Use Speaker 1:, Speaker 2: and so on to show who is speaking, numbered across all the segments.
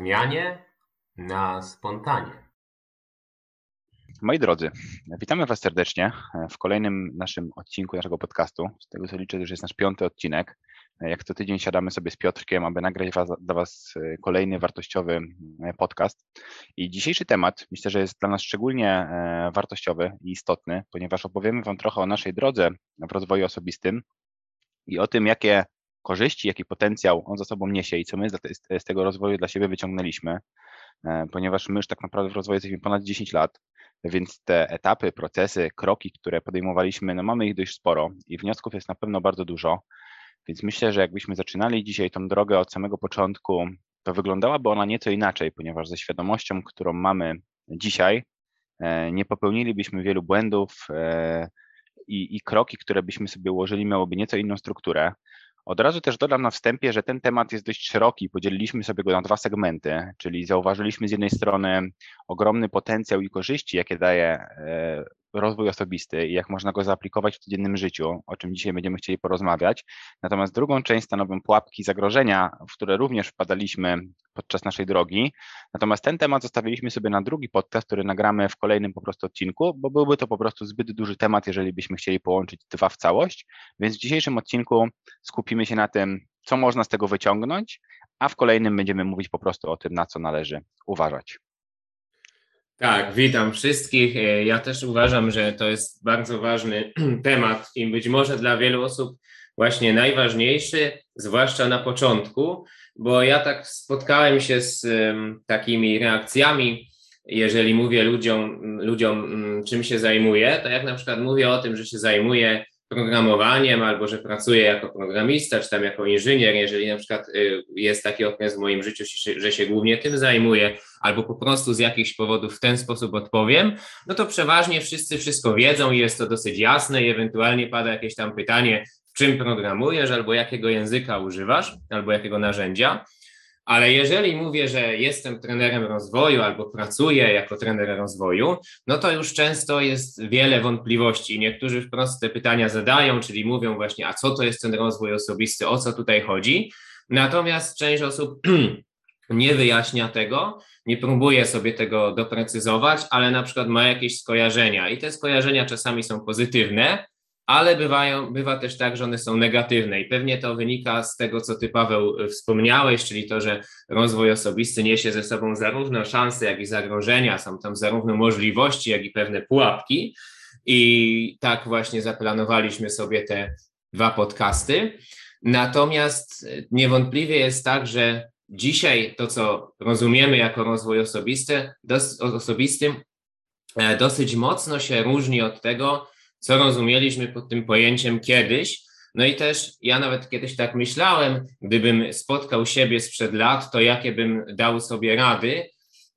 Speaker 1: zmianie na spontanie.
Speaker 2: Moi drodzy, witamy Was serdecznie w kolejnym naszym odcinku naszego podcastu. Z tego co liczę, to już jest nasz piąty odcinek. Jak co tydzień siadamy sobie z Piotrkiem, aby nagrać was, dla Was kolejny wartościowy podcast. I dzisiejszy temat myślę, że jest dla nas szczególnie e, wartościowy i istotny, ponieważ opowiemy Wam trochę o naszej drodze w rozwoju osobistym i o tym, jakie korzyści, jaki potencjał on za sobą niesie i co my z tego rozwoju dla siebie wyciągnęliśmy, e, ponieważ my już tak naprawdę w rozwoju jesteśmy ponad 10 lat, więc te etapy, procesy, kroki, które podejmowaliśmy, no mamy ich dość sporo i wniosków jest na pewno bardzo dużo, więc myślę, że jakbyśmy zaczynali dzisiaj tą drogę od samego początku, to wyglądałaby ona nieco inaczej, ponieważ ze świadomością, którą mamy dzisiaj, e, nie popełnilibyśmy wielu błędów e, i, i kroki, które byśmy sobie ułożyli, miałyby nieco inną strukturę. Od razu też dodam na wstępie, że ten temat jest dość szeroki. Podzieliliśmy sobie go na dwa segmenty, czyli zauważyliśmy z jednej strony ogromny potencjał i korzyści, jakie daje e, rozwój osobisty i jak można go zaaplikować w codziennym życiu, o czym dzisiaj będziemy chcieli porozmawiać. Natomiast drugą część stanowią pułapki zagrożenia, w które również wpadaliśmy podczas naszej drogi. Natomiast ten temat zostawiliśmy sobie na drugi podcast, który nagramy w kolejnym po prostu odcinku, bo byłby to po prostu zbyt duży temat, jeżeli byśmy chcieli połączyć dwa w całość. Więc w dzisiejszym odcinku skupimy się na tym, co można z tego wyciągnąć, a w kolejnym będziemy mówić po prostu o tym, na co należy uważać.
Speaker 1: Tak, witam wszystkich. E, ja też uważam, że to jest bardzo ważny temat i być może dla wielu osób właśnie najważniejszy, zwłaszcza na początku, bo ja tak spotkałem się z takimi reakcjami, jeżeli mówię ludziom, ludziom um, czym się zajmuję, to jak na przykład mówię o tym, że się zajmuję programowaniem, albo że pracuję jako programista, czy tam jako inżynier, jeżeli na przykład y, jest taki okres w moim życiu, że się głównie tym zajmuję, albo po prostu z jakichś powodów w ten sposób odpowiem, no to przeważnie wszyscy wszystko wiedzą i jest to dosyć jasne i ewentualnie pada jakieś tam pytanie, w czym programujesz, albo jakiego języka używasz, albo jakiego narzędzia. Ale jeżeli mówię, że jestem trenerem rozwoju albo pracuję jako trener rozwoju, no to już często jest wiele wątpliwości. Niektórzy wprost te pytania zadają, czyli mówią właśnie, a co to jest ten rozwój osobisty, o co tutaj chodzi. Natomiast część osób nie wyjaśnia tego, nie próbuje sobie tego doprecyzować, ale na przykład ma jakieś skojarzenia i te skojarzenia czasami są pozytywne, ale bywają, bywa też tak, że one są negatywne i pewnie to wynika z tego, co ty Paweł wspomniałeś, czyli to, że rozwój osobisty niesie ze sobą zarówno szanse, jak i zagrożenia, są tam zarówno możliwości, jak i pewne pułapki i tak właśnie zaplanowaliśmy sobie te dwa podcasty. Natomiast niewątpliwie jest tak, że dzisiaj to, co rozumiemy jako rozwój osobisty, osobisty, e, dosyć mocno się różni od tego, co rozumieliśmy pod tym pojęciem kiedyś. No i też ja nawet kiedyś tak myślałem, gdybym spotkał siebie sprzed lat, to jakie bym dał sobie rady,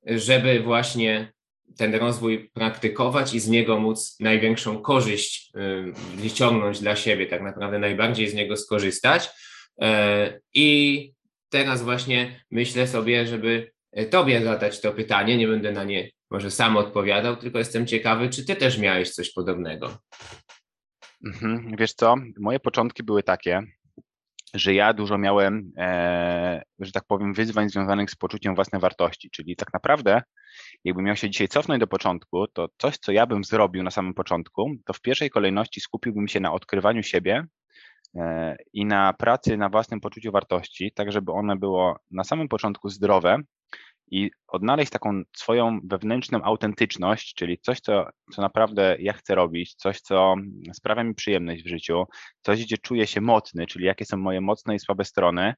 Speaker 1: żeby właśnie ten rozwój praktykować i z niego móc największą korzyść y, wyciągnąć dla siebie, tak naprawdę najbardziej z niego skorzystać. E, I teraz właśnie myślę sobie, żeby Tobie zadać to pytanie, nie będę na nie może sam odpowiadał, tylko jestem ciekawy, czy ty też miałeś coś podobnego.
Speaker 2: Mhm, wiesz co, moje początki były takie, że ja dużo miałem, e, że tak powiem, wyzwań związanych z poczuciem własnej wartości, czyli tak naprawdę, jakbym miał się dzisiaj cofnąć do początku, to coś, co ja bym zrobił na samym początku, to w pierwszej kolejności skupiłbym się na odkrywaniu siebie e, i na pracy na własnym poczuciu wartości, tak żeby one było na samym początku zdrowe, i odnaleźć taką swoją wewnętrzną autentyczność, czyli coś, co, co naprawdę ja chcę robić, coś, co sprawia mi przyjemność w życiu, coś, gdzie czuję się mocny, czyli jakie są moje mocne i słabe strony.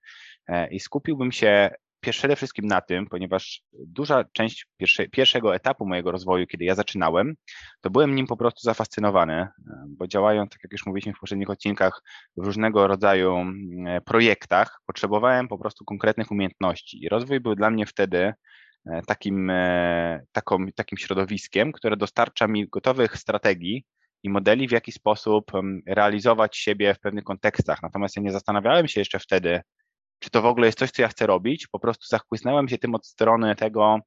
Speaker 2: E, I skupiłbym się przede wszystkim na tym, ponieważ duża część pierwsze, pierwszego etapu mojego rozwoju, kiedy ja zaczynałem, to byłem nim po prostu zafascynowany, e, bo działając, tak jak już mówiliśmy w poprzednich odcinkach, w różnego rodzaju e, projektach, potrzebowałem po prostu konkretnych umiejętności. I rozwój był dla mnie wtedy e, takim, taką, takim środowiskiem, które dostarcza mi gotowych strategii, i modeli, w jaki sposób realizować siebie w pewnych kontekstach. Natomiast ja nie zastanawiałem się jeszcze wtedy, czy to w ogóle jest coś, co ja chcę robić. Po prostu zachłysnąłem się tym od strony tego,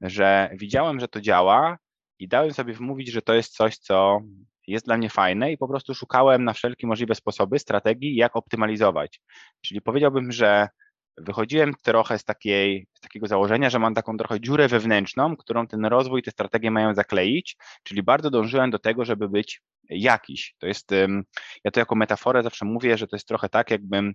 Speaker 2: że widziałem, że to działa i dałem sobie wmówić, że to jest coś, co jest dla mnie fajne i po prostu szukałem na wszelkie możliwe sposoby, strategii, jak optymalizować. Czyli powiedziałbym, że wychodziłem trochę z, takiej, z takiego założenia, że mam taką trochę dziurę wewnętrzną, którą ten rozwój, te strategie mają zakleić, czyli bardzo dążyłem do tego, żeby być jakiś. To jest, ja to jako metaforę zawsze mówię, że to jest trochę tak, jakbym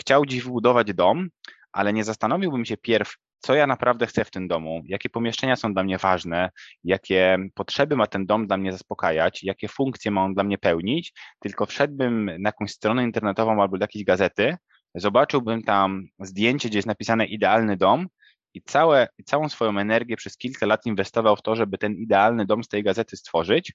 Speaker 2: chciał dziś wybudować dom, ale nie zastanowiłbym się pierw, co ja naprawdę chcę w tym domu, jakie pomieszczenia są dla mnie ważne, jakie potrzeby ma ten dom dla mnie zaspokajać, jakie funkcje ma on dla mnie pełnić, tylko wszedłbym na jakąś stronę internetową albo do jakiejś gazety, zobaczyłbym tam zdjęcie, gdzie jest napisane idealny dom i całe, całą swoją energię przez kilka lat inwestował w to, żeby ten idealny dom z tej gazety stworzyć,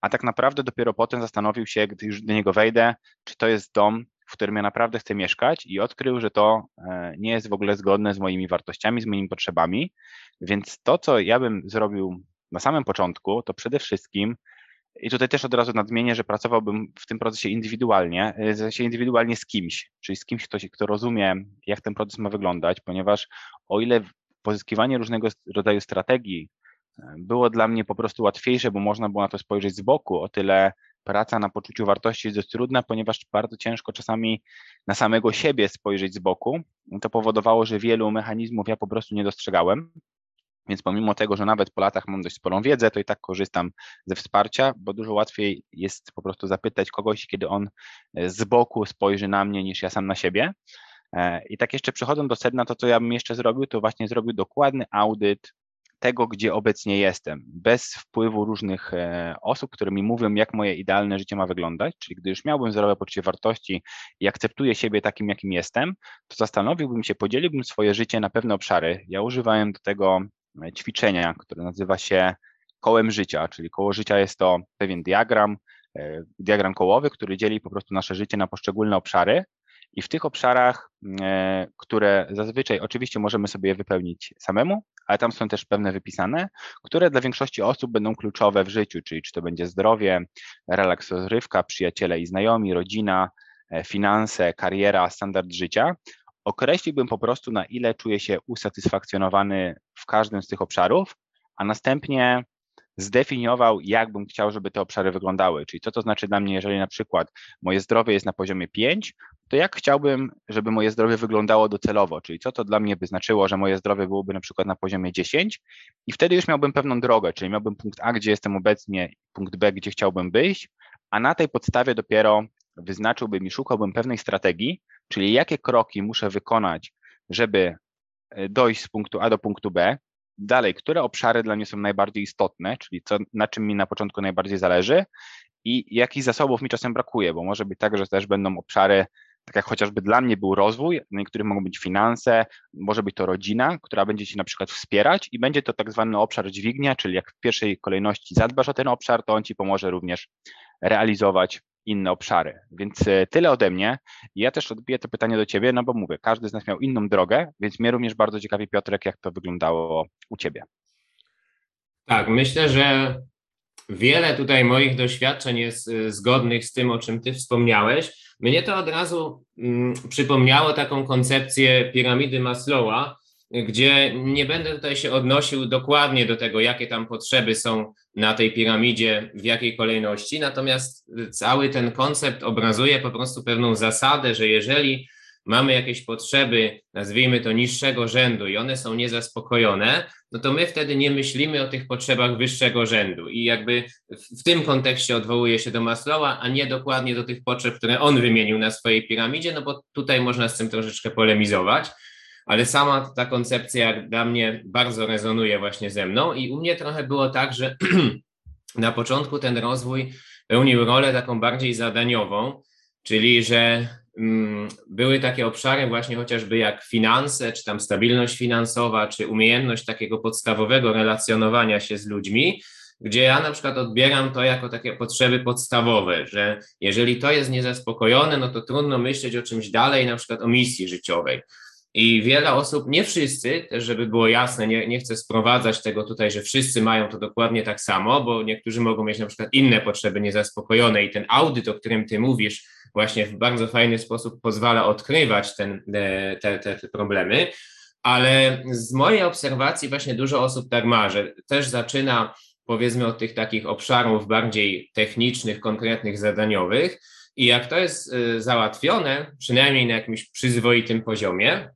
Speaker 2: a tak naprawdę dopiero potem zastanowił się, gdy już do niego wejdę, czy to jest dom, w którym ja naprawdę chcę mieszkać i odkrył, że to e, nie jest w ogóle zgodne z moimi wartościami, z moimi potrzebami. Więc to, co ja bym zrobił na samym początku, to przede wszystkim i tutaj też od razu nadmienię, że pracowałbym w tym procesie indywidualnie, e, sensie indywidualnie z kimś, czyli z kimś, kto, kto rozumie, jak ten proces ma wyglądać, ponieważ o ile pozyskiwanie różnego rodzaju strategii e, było dla mnie po prostu łatwiejsze, bo można było na to spojrzeć z boku, o tyle praca na poczuciu wartości jest dość trudna, ponieważ bardzo ciężko czasami na samego siebie spojrzeć z boku. To powodowało, że wielu mechanizmów ja po prostu nie dostrzegałem. Więc pomimo tego, że nawet po latach mam dość sporą wiedzę, to i tak korzystam ze wsparcia, bo dużo łatwiej jest po prostu zapytać kogoś, kiedy on e, z boku spojrzy na mnie, niż ja sam na siebie. E, I tak jeszcze przechodząc do sedna, to co ja bym jeszcze zrobił, to właśnie zrobił dokładny audyt tego, gdzie obecnie jestem, bez wpływu różnych e, osób, które mi mówią, jak moje idealne życie ma wyglądać, czyli gdy już miałbym zdrowe poczucie wartości i akceptuję siebie takim, jakim jestem, to zastanowiłbym się, podzieliłbym swoje życie na pewne obszary. Ja używałem do tego e, ćwiczenia, które nazywa się kołem życia, czyli koło życia jest to pewien diagram, e, diagram kołowy, który dzieli po prostu nasze życie na poszczególne obszary i w tych obszarach, e, które zazwyczaj oczywiście możemy sobie wypełnić samemu, ale tam są też pewne wypisane, które dla większości osób będą kluczowe w życiu, czyli czy to będzie zdrowie, relaks, rozrywka, przyjaciele i znajomi, rodzina, e, finanse, kariera, standard życia. Określiłbym po prostu, na ile czuję się usatysfakcjonowany w każdym z tych obszarów, a następnie zdefiniował, jak bym chciał, żeby te obszary wyglądały. Czyli co to znaczy dla mnie, jeżeli na przykład moje zdrowie jest na poziomie 5, to jak chciałbym, żeby moje zdrowie wyglądało docelowo, czyli co to dla mnie by znaczyło, że moje zdrowie byłoby na przykład na poziomie 10 i wtedy już miałbym pewną drogę, czyli miałbym punkt A, gdzie jestem obecnie, punkt B, gdzie chciałbym być, a na tej podstawie dopiero wyznaczyłbym i szukałbym pewnej strategii, czyli jakie kroki muszę wykonać, żeby e, dojść z punktu A do punktu B, Dalej, które obszary dla mnie są najbardziej istotne, czyli co, na czym mi na początku najbardziej zależy i jakich zasobów mi czasem brakuje, bo może być tak, że też będą obszary, tak jak chociażby dla mnie był rozwój, na niektórych mogą być finanse, może być to rodzina, która będzie ci na przykład wspierać i będzie to tak zwany obszar dźwignia, czyli jak w pierwszej kolejności zadbasz o ten obszar, to on ci pomoże również realizować inne obszary. Więc e, tyle ode mnie. Ja też odbiję to pytanie do Ciebie, no bo mówię, każdy z nas miał inną drogę, więc mnie również bardzo ciekawi, Piotrek, jak to wyglądało u Ciebie.
Speaker 1: Tak, myślę, że wiele tutaj moich doświadczeń jest e, zgodnych z tym, o czym Ty wspomniałeś. Mnie to od razu mm, przypomniało taką koncepcję piramidy Maslowa, gdzie nie będę tutaj się odnosił dokładnie do tego, jakie tam potrzeby są na tej piramidzie, w jakiej kolejności, natomiast cały ten koncept obrazuje po prostu pewną zasadę, że jeżeli mamy jakieś potrzeby, nazwijmy to niższego rzędu i one są niezaspokojone, no to my wtedy nie myślimy o tych potrzebach wyższego rzędu. I jakby w tym kontekście odwołuje się do Maslowa, a nie dokładnie do tych potrzeb, które on wymienił na swojej piramidzie, no bo tutaj można z tym troszeczkę polemizować ale sama ta koncepcja dla mnie bardzo rezonuje właśnie ze mną i u mnie trochę było tak, że na początku ten rozwój pełnił rolę taką bardziej zadaniową, czyli że mm, były takie obszary właśnie chociażby jak finanse, czy tam stabilność finansowa, czy umiejętność takiego podstawowego relacjonowania się z ludźmi, gdzie ja na przykład odbieram to jako takie potrzeby podstawowe, że jeżeli to jest niezaspokojone, no to trudno myśleć o czymś dalej, na przykład o misji życiowej. I wiele osób, nie wszyscy, żeby było jasne, nie, nie chcę sprowadzać tego tutaj, że wszyscy mają to dokładnie tak samo, bo niektórzy mogą mieć na przykład inne potrzeby niezaspokojone i ten audyt, o którym ty mówisz, właśnie w bardzo fajny sposób pozwala odkrywać ten, te, te, te problemy. Ale z mojej obserwacji właśnie dużo osób tak ma, że też zaczyna powiedzmy od tych takich obszarów bardziej technicznych, konkretnych, zadaniowych. I jak to jest y, załatwione, przynajmniej na jakimś przyzwoitym poziomie,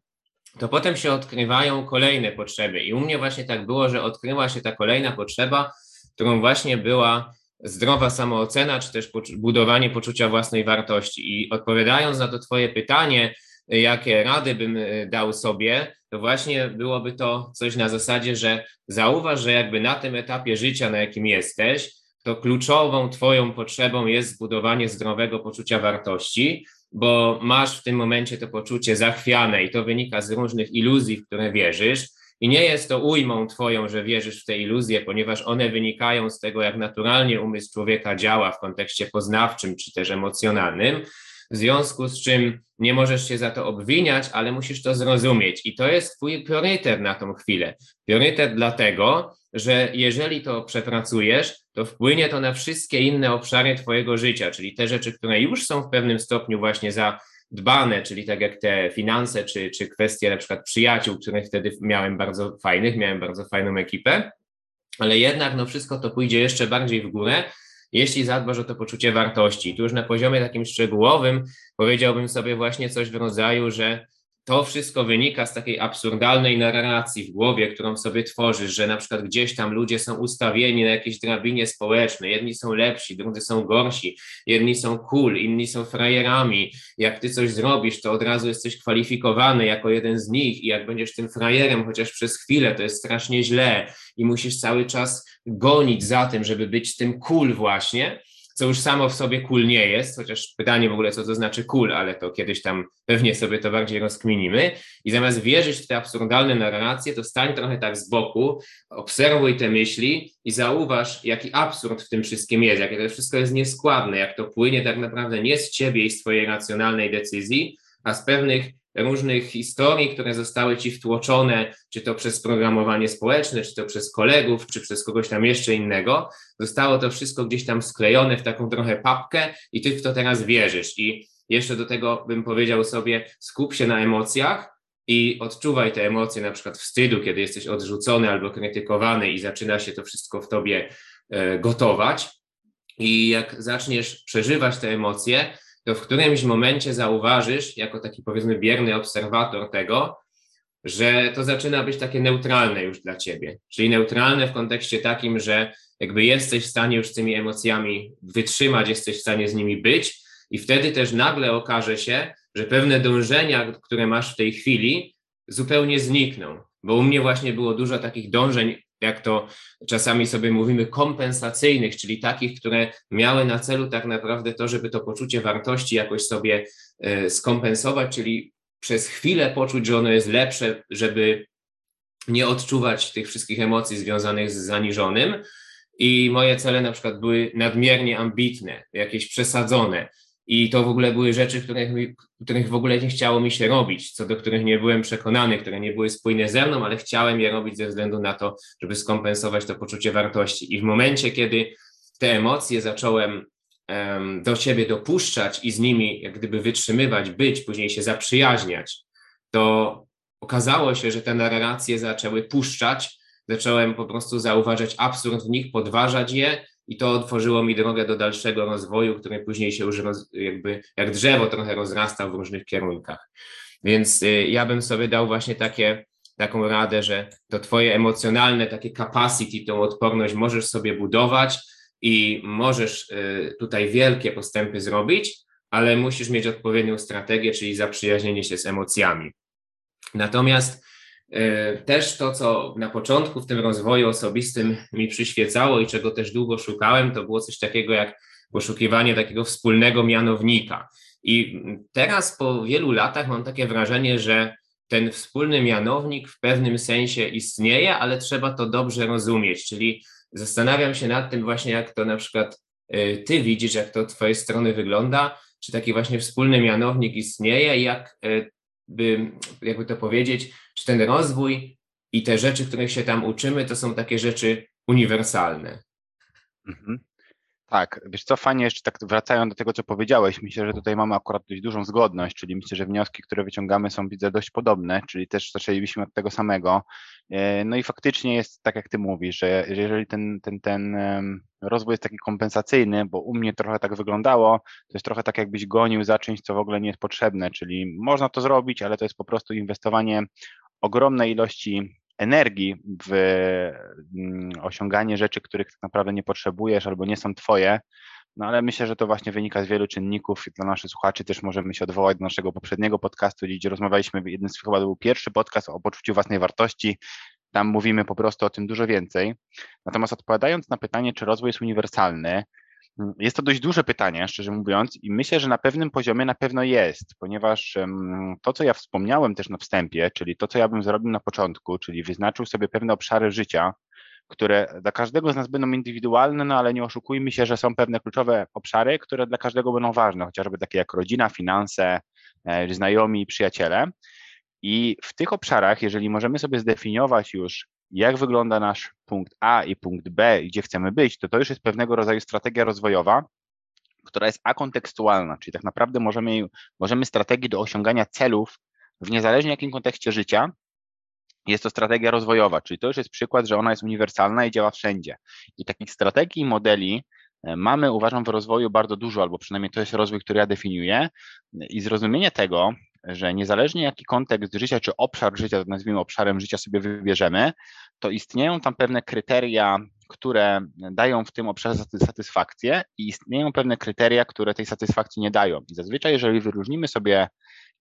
Speaker 1: to potem się odkrywają kolejne potrzeby. I u mnie właśnie tak było, że odkryła się ta kolejna potrzeba, którą właśnie była zdrowa samoocena, czy też budowanie poczucia własnej wartości. I odpowiadając na to Twoje pytanie, jakie rady bym e, dał sobie, to właśnie byłoby to coś na zasadzie, że zauważ, że jakby na tym etapie życia, na jakim jesteś, to kluczową Twoją potrzebą jest zbudowanie zdrowego poczucia wartości, bo masz w tym momencie to poczucie zachwiane i to wynika z różnych iluzji, w które wierzysz. I nie jest to ujmą Twoją, że wierzysz w te iluzje, ponieważ one wynikają z tego, jak naturalnie umysł człowieka działa w kontekście poznawczym czy też emocjonalnym w związku z czym nie możesz się za to obwiniać, ale musisz to zrozumieć. I to jest Twój priorytet na tą chwilę. Priorytet dlatego, że jeżeli to przepracujesz, to wpłynie to na wszystkie inne obszary Twojego życia, czyli te rzeczy, które już są w pewnym stopniu właśnie zadbane, czyli tak jak te finanse, czy, czy kwestie na przykład przyjaciół, których wtedy miałem bardzo fajnych, miałem bardzo fajną ekipę, ale jednak no wszystko to pójdzie jeszcze bardziej w górę, jeśli zadbasz o to poczucie wartości. Tu już na poziomie takim szczegółowym powiedziałbym sobie właśnie coś w rodzaju, że to wszystko wynika z takiej absurdalnej narracji w głowie, którą sobie tworzysz, że na przykład gdzieś tam ludzie są ustawieni na jakiejś drabinie społecznej, jedni są lepsi, drudzy są gorsi, jedni są cool, inni są frajerami. Jak ty coś zrobisz, to od razu jesteś kwalifikowany jako jeden z nich i jak będziesz tym frajerem chociaż przez chwilę, to jest strasznie źle i musisz cały czas gonić za tym, żeby być tym cool właśnie co już samo w sobie cool nie jest, chociaż pytanie w ogóle, co to znaczy cool, ale to kiedyś tam pewnie sobie to bardziej rozkminimy. I zamiast wierzyć w te absurdalne narracje, to stań trochę tak z boku, obserwuj te myśli i zauważ, jaki absurd w tym wszystkim jest, jakie to wszystko jest nieskładne, jak to płynie tak naprawdę nie z ciebie i z twojej racjonalnej decyzji, a z pewnych różnych historii, które zostały ci wtłoczone, czy to przez programowanie społeczne, czy to przez kolegów, czy przez kogoś tam jeszcze innego. Zostało to wszystko gdzieś tam sklejone w taką trochę papkę i ty w to teraz wierzysz. I jeszcze do tego bym powiedział sobie, skup się na emocjach i odczuwaj te emocje na przykład wstydu, kiedy jesteś odrzucony albo krytykowany i zaczyna się to wszystko w tobie e, gotować. I jak zaczniesz przeżywać te emocje, to w którymś momencie zauważysz, jako taki powiedzmy bierny obserwator tego, że to zaczyna być takie neutralne już dla ciebie. Czyli neutralne w kontekście takim, że jakby jesteś w stanie już z tymi emocjami wytrzymać, jesteś w stanie z nimi być, i wtedy też nagle okaże się, że pewne dążenia, które masz w tej chwili, zupełnie znikną. Bo u mnie właśnie było dużo takich dążeń jak to czasami sobie mówimy, kompensacyjnych, czyli takich, które miały na celu tak naprawdę to, żeby to poczucie wartości jakoś sobie e, skompensować, czyli przez chwilę poczuć, że ono jest lepsze, żeby nie odczuwać tych wszystkich emocji związanych z zaniżonym. I moje cele na przykład były nadmiernie ambitne, jakieś przesadzone. I to w ogóle były rzeczy, których, których w ogóle nie chciało mi się robić, co do których nie byłem przekonany, które nie były spójne ze mną, ale chciałem je robić ze względu na to, żeby skompensować to poczucie wartości. I w momencie, kiedy te emocje zacząłem um, do siebie dopuszczać i z nimi jak gdyby wytrzymywać, być, później się zaprzyjaźniać, to okazało się, że te narracje zaczęły puszczać, zacząłem po prostu zauważać absurd w nich, podważać je i to otworzyło mi drogę do dalszego rozwoju, który później się już roz, jakby jak drzewo trochę rozrastał w różnych kierunkach. Więc y, ja bym sobie dał właśnie takie, taką radę, że to twoje emocjonalne takie capacity, tą odporność możesz sobie budować i możesz y, tutaj wielkie postępy zrobić, ale musisz mieć odpowiednią strategię, czyli zaprzyjaźnienie się z emocjami. Natomiast też to, co na początku w tym rozwoju osobistym mi przyświecało i czego też długo szukałem, to było coś takiego jak poszukiwanie takiego wspólnego mianownika. I teraz po wielu latach mam takie wrażenie, że ten wspólny mianownik w pewnym sensie istnieje, ale trzeba to dobrze rozumieć. Czyli zastanawiam się nad tym właśnie, jak to na przykład e, ty widzisz, jak to od twojej strony wygląda, czy taki właśnie wspólny mianownik istnieje jak e, by, jakby to powiedzieć, czy ten rozwój i te rzeczy, których się tam uczymy, to są takie rzeczy uniwersalne.
Speaker 2: Mhm. Tak, wiesz co, fajnie jeszcze tak wracając do tego, co powiedziałeś, myślę, że tutaj mamy akurat dość dużą zgodność, czyli myślę, że wnioski, które wyciągamy są, widzę, dość podobne, czyli też zaczęlibyśmy od tego samego. E, no i faktycznie jest tak, jak ty mówisz, że jeżeli ten, ten, ten rozwój jest taki kompensacyjny, bo u mnie trochę tak wyglądało, to jest trochę tak, jakbyś gonił za czymś, co w ogóle nie jest potrzebne, czyli można to zrobić, ale to jest po prostu inwestowanie ogromnej ilości energii w mm, osiąganie rzeczy, których tak naprawdę nie potrzebujesz albo nie są twoje. No ale myślę, że to właśnie wynika z wielu czynników. Dla naszych słuchaczy też możemy się odwołać do naszego poprzedniego podcastu, gdzie rozmawialiśmy, jeden z chyba był pierwszy podcast o poczuciu własnej wartości. Tam mówimy po prostu o tym dużo więcej. Natomiast odpowiadając na pytanie, czy rozwój jest uniwersalny, jest to dość duże pytanie, szczerze mówiąc, i myślę, że na pewnym poziomie na pewno jest, ponieważ to, co ja wspomniałem też na wstępie, czyli to, co ja bym zrobił na początku, czyli wyznaczył sobie pewne obszary życia, które dla każdego z nas będą indywidualne, no ale nie oszukujmy się, że są pewne kluczowe obszary, które dla każdego będą ważne, chociażby takie jak rodzina, finanse, e, znajomi, przyjaciele. I w tych obszarach, jeżeli możemy sobie zdefiniować już jak wygląda nasz punkt A i punkt B, gdzie chcemy być, to to już jest pewnego rodzaju strategia rozwojowa, która jest akontekstualna, czyli tak naprawdę możemy, możemy strategię do osiągania celów w niezależnie jakim kontekście życia, jest to strategia rozwojowa, czyli to już jest przykład, że ona jest uniwersalna i działa wszędzie. I takich strategii i modeli e, mamy, uważam, w rozwoju bardzo dużo, albo przynajmniej to jest rozwój, który ja definiuję. I zrozumienie tego, że niezależnie jaki kontekst życia czy obszar życia, nazwijmy obszarem życia sobie wybierzemy, to istnieją tam pewne kryteria, które dają w tym obszarze satysfakcję i istnieją pewne kryteria, które tej satysfakcji nie dają. I zazwyczaj, jeżeli wyróżnimy sobie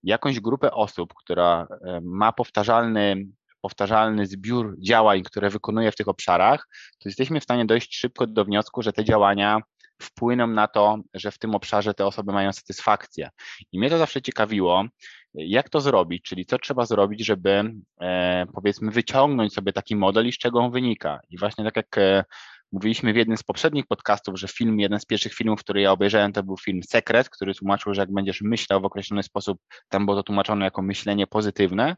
Speaker 2: jakąś grupę osób, która e, ma powtarzalny powtarzalny zbiór działań, które wykonuje w tych obszarach, to jesteśmy w stanie dojść szybko do wniosku, że te działania wpłyną na to, że w tym obszarze te osoby mają satysfakcję. I mnie to zawsze ciekawiło, jak to zrobić, czyli co trzeba zrobić, żeby e, powiedzmy wyciągnąć sobie taki model i z czego on wynika. I właśnie tak jak e, mówiliśmy w jednym z poprzednich podcastów, że film, jeden z pierwszych filmów, który ja obejrzałem, to był film Sekret, który tłumaczył, że jak będziesz myślał w określony sposób, tam było to tłumaczone jako myślenie pozytywne,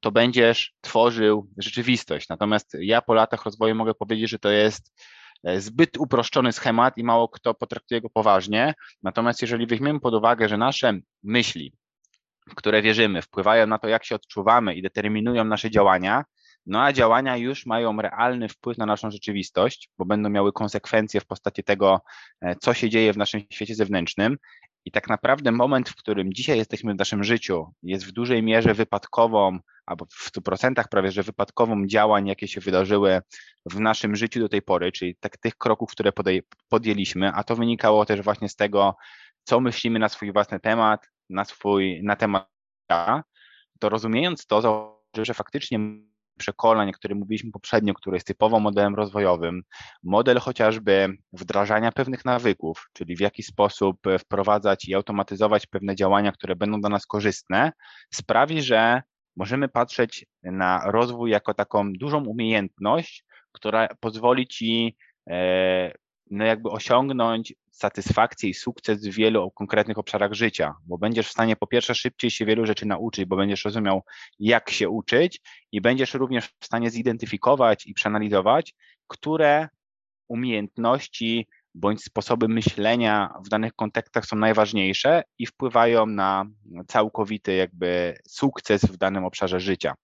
Speaker 2: to będziesz tworzył rzeczywistość. Natomiast ja po latach rozwoju mogę powiedzieć, że to jest zbyt uproszczony schemat i mało kto potraktuje go poważnie. Natomiast jeżeli weźmiemy pod uwagę, że nasze myśli, w które wierzymy, wpływają na to, jak się odczuwamy i determinują nasze działania, no a działania już mają realny wpływ na naszą rzeczywistość, bo będą miały konsekwencje w postaci tego, e, co się dzieje w naszym świecie zewnętrznym. I tak naprawdę moment, w którym dzisiaj jesteśmy w naszym życiu, jest w dużej mierze wypadkową albo w 100% prawie, że wypadkową działań, jakie się wydarzyły w naszym życiu do tej pory, czyli tak, tych kroków, które podjęliśmy, a to wynikało też właśnie z tego, co myślimy na swój własny temat, na swój, na temat to rozumiejąc to, że faktycznie przekonań, o których mówiliśmy poprzednio, który jest typowo modelem rozwojowym, model chociażby wdrażania pewnych nawyków, czyli w jaki sposób wprowadzać i automatyzować pewne działania, które będą dla nas korzystne, sprawi, że możemy patrzeć na rozwój jako taką dużą umiejętność, która pozwoli ci e, no jakby osiągnąć satysfakcję i sukces w wielu konkretnych obszarach życia, bo będziesz w stanie po pierwsze szybciej się wielu rzeczy nauczyć, bo będziesz rozumiał, jak się uczyć i będziesz również w stanie zidentyfikować i przeanalizować, które umiejętności bądź sposoby myślenia w danych kontekstach są najważniejsze i wpływają na całkowity jakby sukces w danym obszarze życia.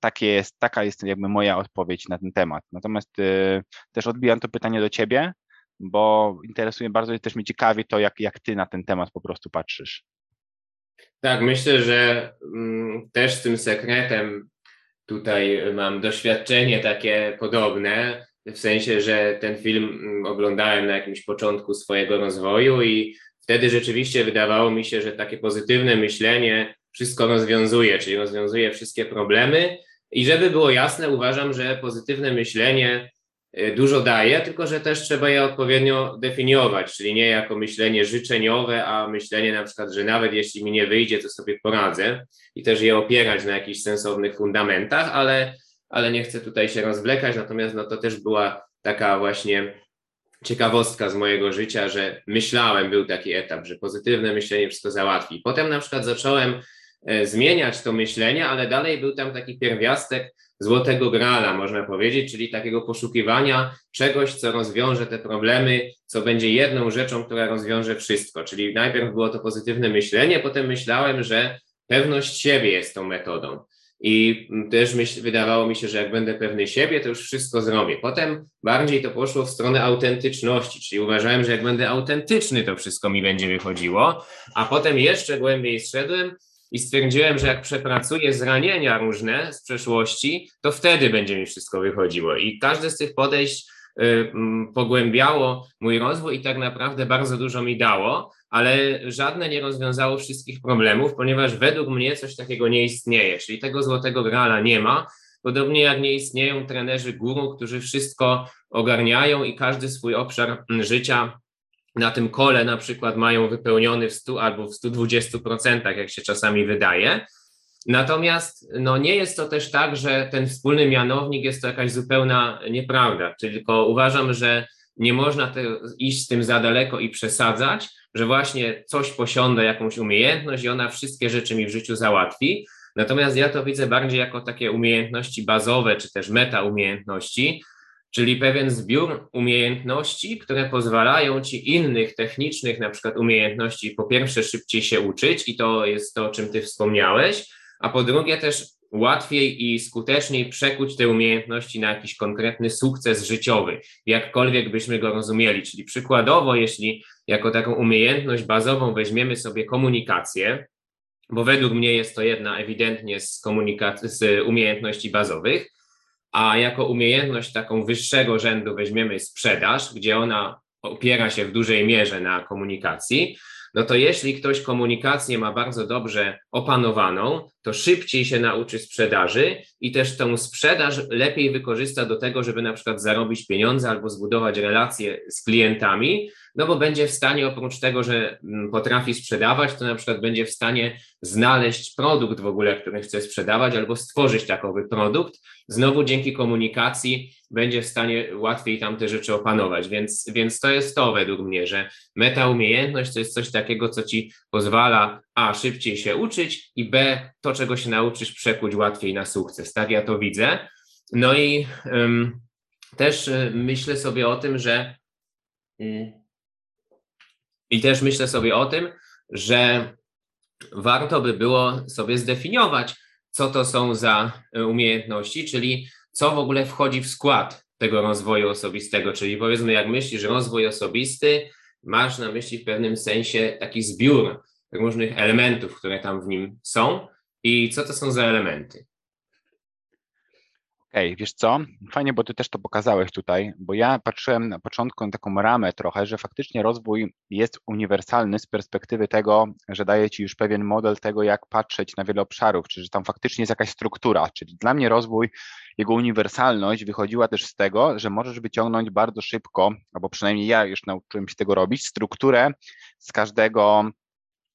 Speaker 2: Takie jest, taka jest jakby moja odpowiedź na ten temat. Natomiast y, też odbijam to pytanie do ciebie, bo interesuje bardzo i też mnie ciekawi to, jak, jak ty na ten temat po prostu patrzysz.
Speaker 1: Tak, myślę, że mm, też tym sekretem tutaj mam doświadczenie takie podobne w sensie, że ten film mm, oglądałem na jakimś początku swojego rozwoju i wtedy rzeczywiście wydawało mi się, że takie pozytywne myślenie wszystko rozwiązuje, czyli rozwiązuje wszystkie problemy. I żeby było jasne, uważam, że pozytywne myślenie y, dużo daje, tylko że też trzeba je odpowiednio definiować, czyli nie jako myślenie życzeniowe, a myślenie na przykład, że nawet jeśli mi nie wyjdzie, to sobie poradzę i też je opierać na jakichś sensownych fundamentach, ale ale nie chcę tutaj się rozwlekać, natomiast no to też była taka właśnie ciekawostka z mojego życia, że myślałem, był taki etap, że pozytywne myślenie wszystko załatwi. Potem na przykład zacząłem e, zmieniać to myślenie, ale dalej był tam taki pierwiastek złotego grala, można powiedzieć, czyli takiego poszukiwania czegoś, co rozwiąże te problemy, co będzie jedną rzeczą, która rozwiąże wszystko. Czyli najpierw było to pozytywne myślenie, potem myślałem, że pewność siebie jest tą metodą. I też myśl, wydawało mi się, że jak będę pewny siebie, to już wszystko zrobię. Potem bardziej to poszło w stronę autentyczności, czyli uważałem, że jak będę autentyczny, to wszystko mi będzie wychodziło. A potem jeszcze głębiej zszedłem i stwierdziłem, że jak przepracuję zranienia różne z przeszłości, to wtedy będzie mi wszystko wychodziło. I każde z tych podejść pogłębiało mój rozwój i tak naprawdę bardzo dużo mi dało, ale żadne nie rozwiązało wszystkich problemów, ponieważ według mnie coś takiego nie istnieje, czyli tego złotego grala nie ma. Podobnie jak nie istnieją trenerzy guru, którzy wszystko ogarniają i każdy swój obszar życia na tym kole na przykład mają wypełniony w 100 albo w 120%, jak się czasami wydaje. Natomiast no, nie jest to też tak, że ten wspólny mianownik jest to jakaś zupełna nieprawda, tylko uważam, że nie można te, iść z tym za daleko i przesadzać, że właśnie coś posiąda, jakąś umiejętność i ona wszystkie rzeczy mi w życiu załatwi. Natomiast ja to widzę bardziej jako takie umiejętności bazowe, czy też meta umiejętności, czyli pewien zbiór umiejętności, które pozwalają ci innych technicznych, na przykład umiejętności, po pierwsze szybciej się uczyć, i to jest to, o czym ty wspomniałeś, a po drugie też łatwiej i skuteczniej przekuć te umiejętności na jakiś konkretny sukces życiowy, jakkolwiek byśmy go rozumieli. Czyli przykładowo, jeśli jako taką umiejętność bazową weźmiemy sobie komunikację, bo według mnie jest to jedna ewidentnie z, z umiejętności bazowych, a jako umiejętność taką wyższego rzędu weźmiemy sprzedaż, gdzie ona opiera się w dużej mierze na komunikacji, no to jeśli ktoś komunikację ma bardzo dobrze opanowaną, to szybciej się nauczy sprzedaży i też tą sprzedaż lepiej wykorzysta do tego, żeby na przykład zarobić pieniądze albo zbudować relacje z klientami, no bo będzie w stanie oprócz tego, że mm, potrafi sprzedawać, to na przykład będzie w stanie znaleźć produkt w ogóle, który chce sprzedawać albo stworzyć takowy produkt. Znowu dzięki komunikacji będzie w stanie łatwiej tam te rzeczy opanować, więc, więc to jest to według mnie, że meta umiejętność to jest coś takiego, co ci pozwala a szybciej się uczyć i b to, czego się nauczysz, przekuć łatwiej na sukces. Tak ja to widzę. No i um, też y, myślę sobie o tym, że y, i też myślę sobie o tym, że warto by było sobie zdefiniować, co to są za e, umiejętności, czyli co w ogóle wchodzi w skład tego rozwoju osobistego. Czyli powiedzmy, jak myślisz rozwój osobisty, masz na myśli w pewnym sensie taki zbiór różnych elementów, które tam w nim są. I co to są za elementy?
Speaker 2: Okay, wiesz co? Fajnie, bo ty też to pokazałeś tutaj, bo ja patrzyłem na początku na taką ramę trochę, że faktycznie rozwój jest uniwersalny z perspektywy tego, że daje ci już pewien model tego, jak patrzeć na wiele obszarów, czy że tam faktycznie jest jakaś struktura. Czyli dla mnie rozwój, jego uniwersalność wychodziła też z tego, że możesz wyciągnąć bardzo szybko, albo przynajmniej ja już nauczyłem się tego robić, strukturę z każdego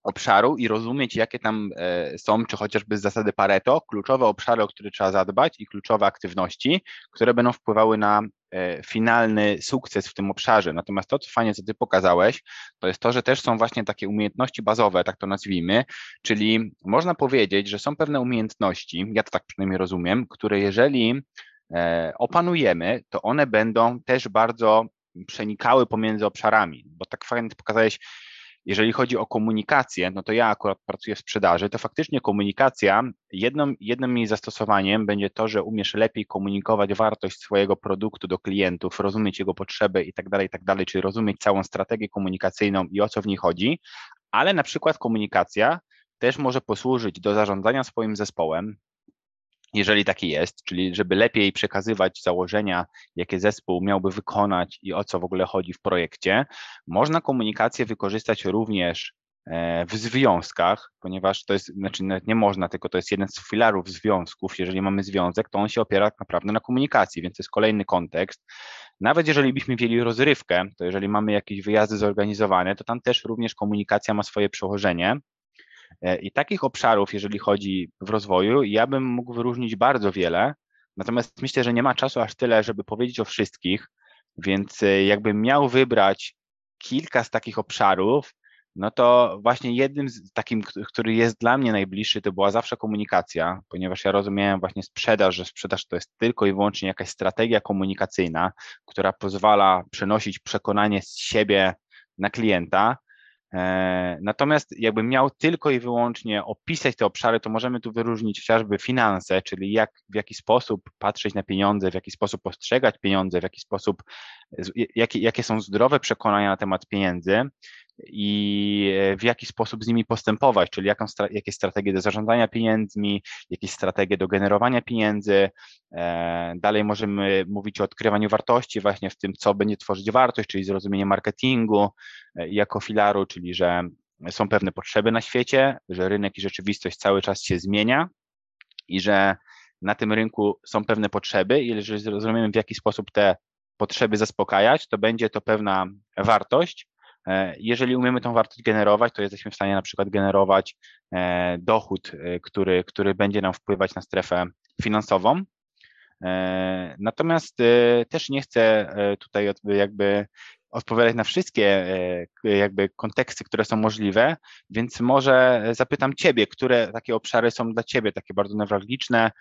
Speaker 2: obszaru i rozumieć, jakie tam e, są, czy chociażby z zasady Pareto, kluczowe obszary, o które trzeba zadbać i kluczowe aktywności, które będą wpływały na e, finalny sukces w tym obszarze. Natomiast to, co fajnie, co ty pokazałeś, to jest to, że też są właśnie takie umiejętności bazowe, tak to nazwijmy, czyli można powiedzieć, że są pewne umiejętności, ja to tak przynajmniej rozumiem, które jeżeli e, opanujemy, to one będą też bardzo przenikały pomiędzy obszarami, bo tak fajnie pokazałeś, jeżeli chodzi o komunikację, no to ja akurat pracuję w sprzedaży, to faktycznie komunikacja, jednym, jednym jej zastosowaniem będzie to, że umiesz lepiej komunikować wartość swojego produktu do klientów, rozumieć jego potrzeby i tak dalej, i tak dalej, czyli rozumieć całą strategię komunikacyjną i o co w niej chodzi, ale na przykład komunikacja też może posłużyć do zarządzania swoim zespołem, jeżeli taki jest, czyli żeby lepiej przekazywać założenia, jakie zespół miałby wykonać i o co w ogóle chodzi w projekcie, można komunikację wykorzystać również e, w związkach, ponieważ to jest, znaczy nie można, tylko to jest jeden z filarów związków. Jeżeli mamy związek, to on się opiera naprawdę na komunikacji, więc to jest kolejny kontekst. Nawet jeżeli byśmy mieli rozrywkę, to jeżeli mamy jakieś wyjazdy zorganizowane, to tam też również komunikacja ma swoje przełożenie. E, I takich obszarów, jeżeli chodzi w rozwoju, ja bym mógł wyróżnić bardzo wiele, natomiast myślę, że nie ma czasu aż tyle, żeby powiedzieć o wszystkich, więc e, jakbym miał wybrać kilka z takich obszarów, no to właśnie jednym z takim, który jest dla mnie najbliższy, to była zawsze komunikacja, ponieważ ja rozumiałem właśnie sprzedaż, że sprzedaż to jest tylko i wyłącznie jakaś strategia komunikacyjna, która pozwala przenosić przekonanie z siebie na klienta, natomiast jakbym miał tylko i wyłącznie opisać te obszary, to możemy tu wyróżnić chociażby finanse, czyli jak, w jaki sposób patrzeć na pieniądze, w jaki sposób postrzegać pieniądze, w jaki sposób, jakie, jakie są zdrowe przekonania na temat pieniędzy i e, w jaki sposób z nimi postępować, czyli jaką, jakie strategie do zarządzania pieniędzmi, jakieś strategie do generowania pieniędzy. E, dalej możemy mówić o odkrywaniu wartości właśnie w tym, co będzie tworzyć wartość, czyli zrozumienie marketingu e, jako filaru, czyli że są pewne potrzeby na świecie, że rynek i rzeczywistość cały czas się zmienia i że na tym rynku są pewne potrzeby i jeżeli zrozumiemy, w jaki sposób te potrzeby zaspokajać, to będzie to pewna wartość, E, jeżeli umiemy tą wartość generować, to jesteśmy w stanie na przykład generować e, dochód, e, który, który będzie nam wpływać na strefę finansową. Natomiast też nie chcę tutaj jakby odpowiadać na wszystkie jakby konteksty, które są możliwe, więc może zapytam Ciebie, które takie obszary są dla Ciebie takie bardzo newralgiczne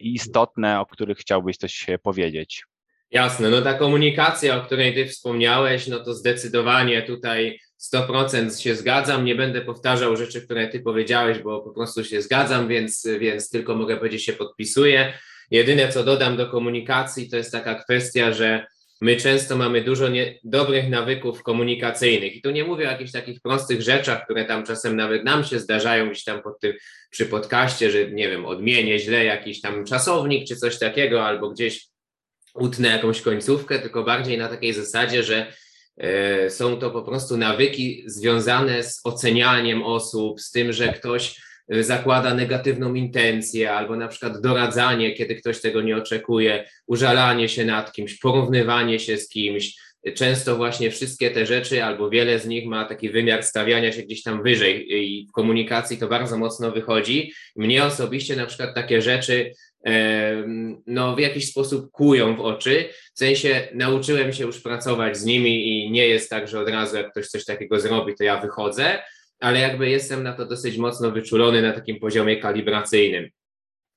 Speaker 2: i istotne, o których chciałbyś coś powiedzieć?
Speaker 1: Jasne, no ta komunikacja, o której ty wspomniałeś, no to zdecydowanie tutaj 100% się zgadzam. Nie będę powtarzał rzeczy, które ty powiedziałeś, bo po prostu się zgadzam, więc, więc tylko mogę powiedzieć, się podpisuję. Jedyne, co dodam do komunikacji, to jest taka kwestia, że my często mamy dużo nie, dobrych nawyków komunikacyjnych. I tu nie mówię o jakichś takich prostych rzeczach, które tam czasem nawet nam się zdarzają gdzieś tam pod tym, przy podcaście, że nie wiem, odmienię źle jakiś tam czasownik czy coś takiego, albo gdzieś utnę jakąś końcówkę, tylko bardziej na takiej zasadzie, że e, są to po prostu nawyki związane z ocenianiem osób, z tym, że ktoś zakłada negatywną intencję, albo na przykład doradzanie, kiedy ktoś tego nie oczekuje, użalanie się nad kimś, porównywanie się z kimś. Często właśnie wszystkie te rzeczy, albo wiele z nich ma taki wymiar stawiania się gdzieś tam wyżej i w komunikacji to bardzo mocno wychodzi. Mnie osobiście na przykład takie rzeczy no, w jakiś sposób kują w oczy. W sensie nauczyłem się już pracować z nimi i nie jest tak, że od razu jak ktoś coś takiego zrobi, to ja wychodzę, ale jakby jestem na to dosyć mocno wyczulony na takim poziomie kalibracyjnym.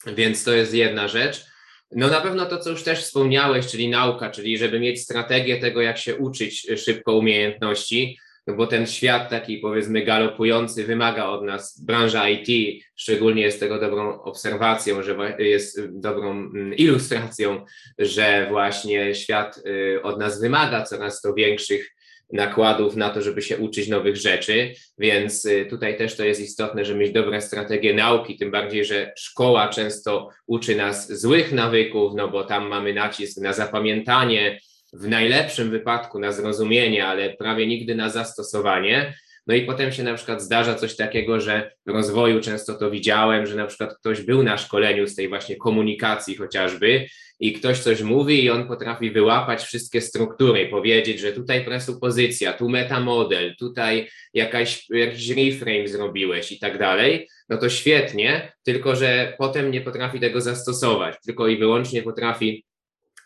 Speaker 1: Więc to jest jedna rzecz. No na pewno to, co już też wspomniałeś, czyli nauka, czyli żeby mieć strategię tego, jak się uczyć szybko umiejętności, no bo ten świat taki powiedzmy galopujący wymaga od nas, branża IT szczególnie jest tego dobrą obserwacją, że jest dobrą mm, ilustracją, że właśnie świat y, od nas wymaga coraz to większych nakładów na to, żeby się uczyć nowych rzeczy, więc y, tutaj też to jest istotne, żeby mieć dobre strategie nauki, tym bardziej, że szkoła często uczy nas złych nawyków, no bo tam mamy nacisk na zapamiętanie, w najlepszym wypadku na zrozumienie, ale prawie nigdy na zastosowanie. No i potem się na przykład zdarza coś takiego, że w rozwoju często to widziałem, że na przykład ktoś był na szkoleniu z tej właśnie komunikacji chociażby i ktoś coś mówi i on potrafi wyłapać wszystkie struktury, powiedzieć, że tutaj presupozycja, tu metamodel, tutaj jakaś, jakiś reframe zrobiłeś i tak dalej, no to świetnie, tylko że potem nie potrafi tego zastosować, tylko i wyłącznie potrafi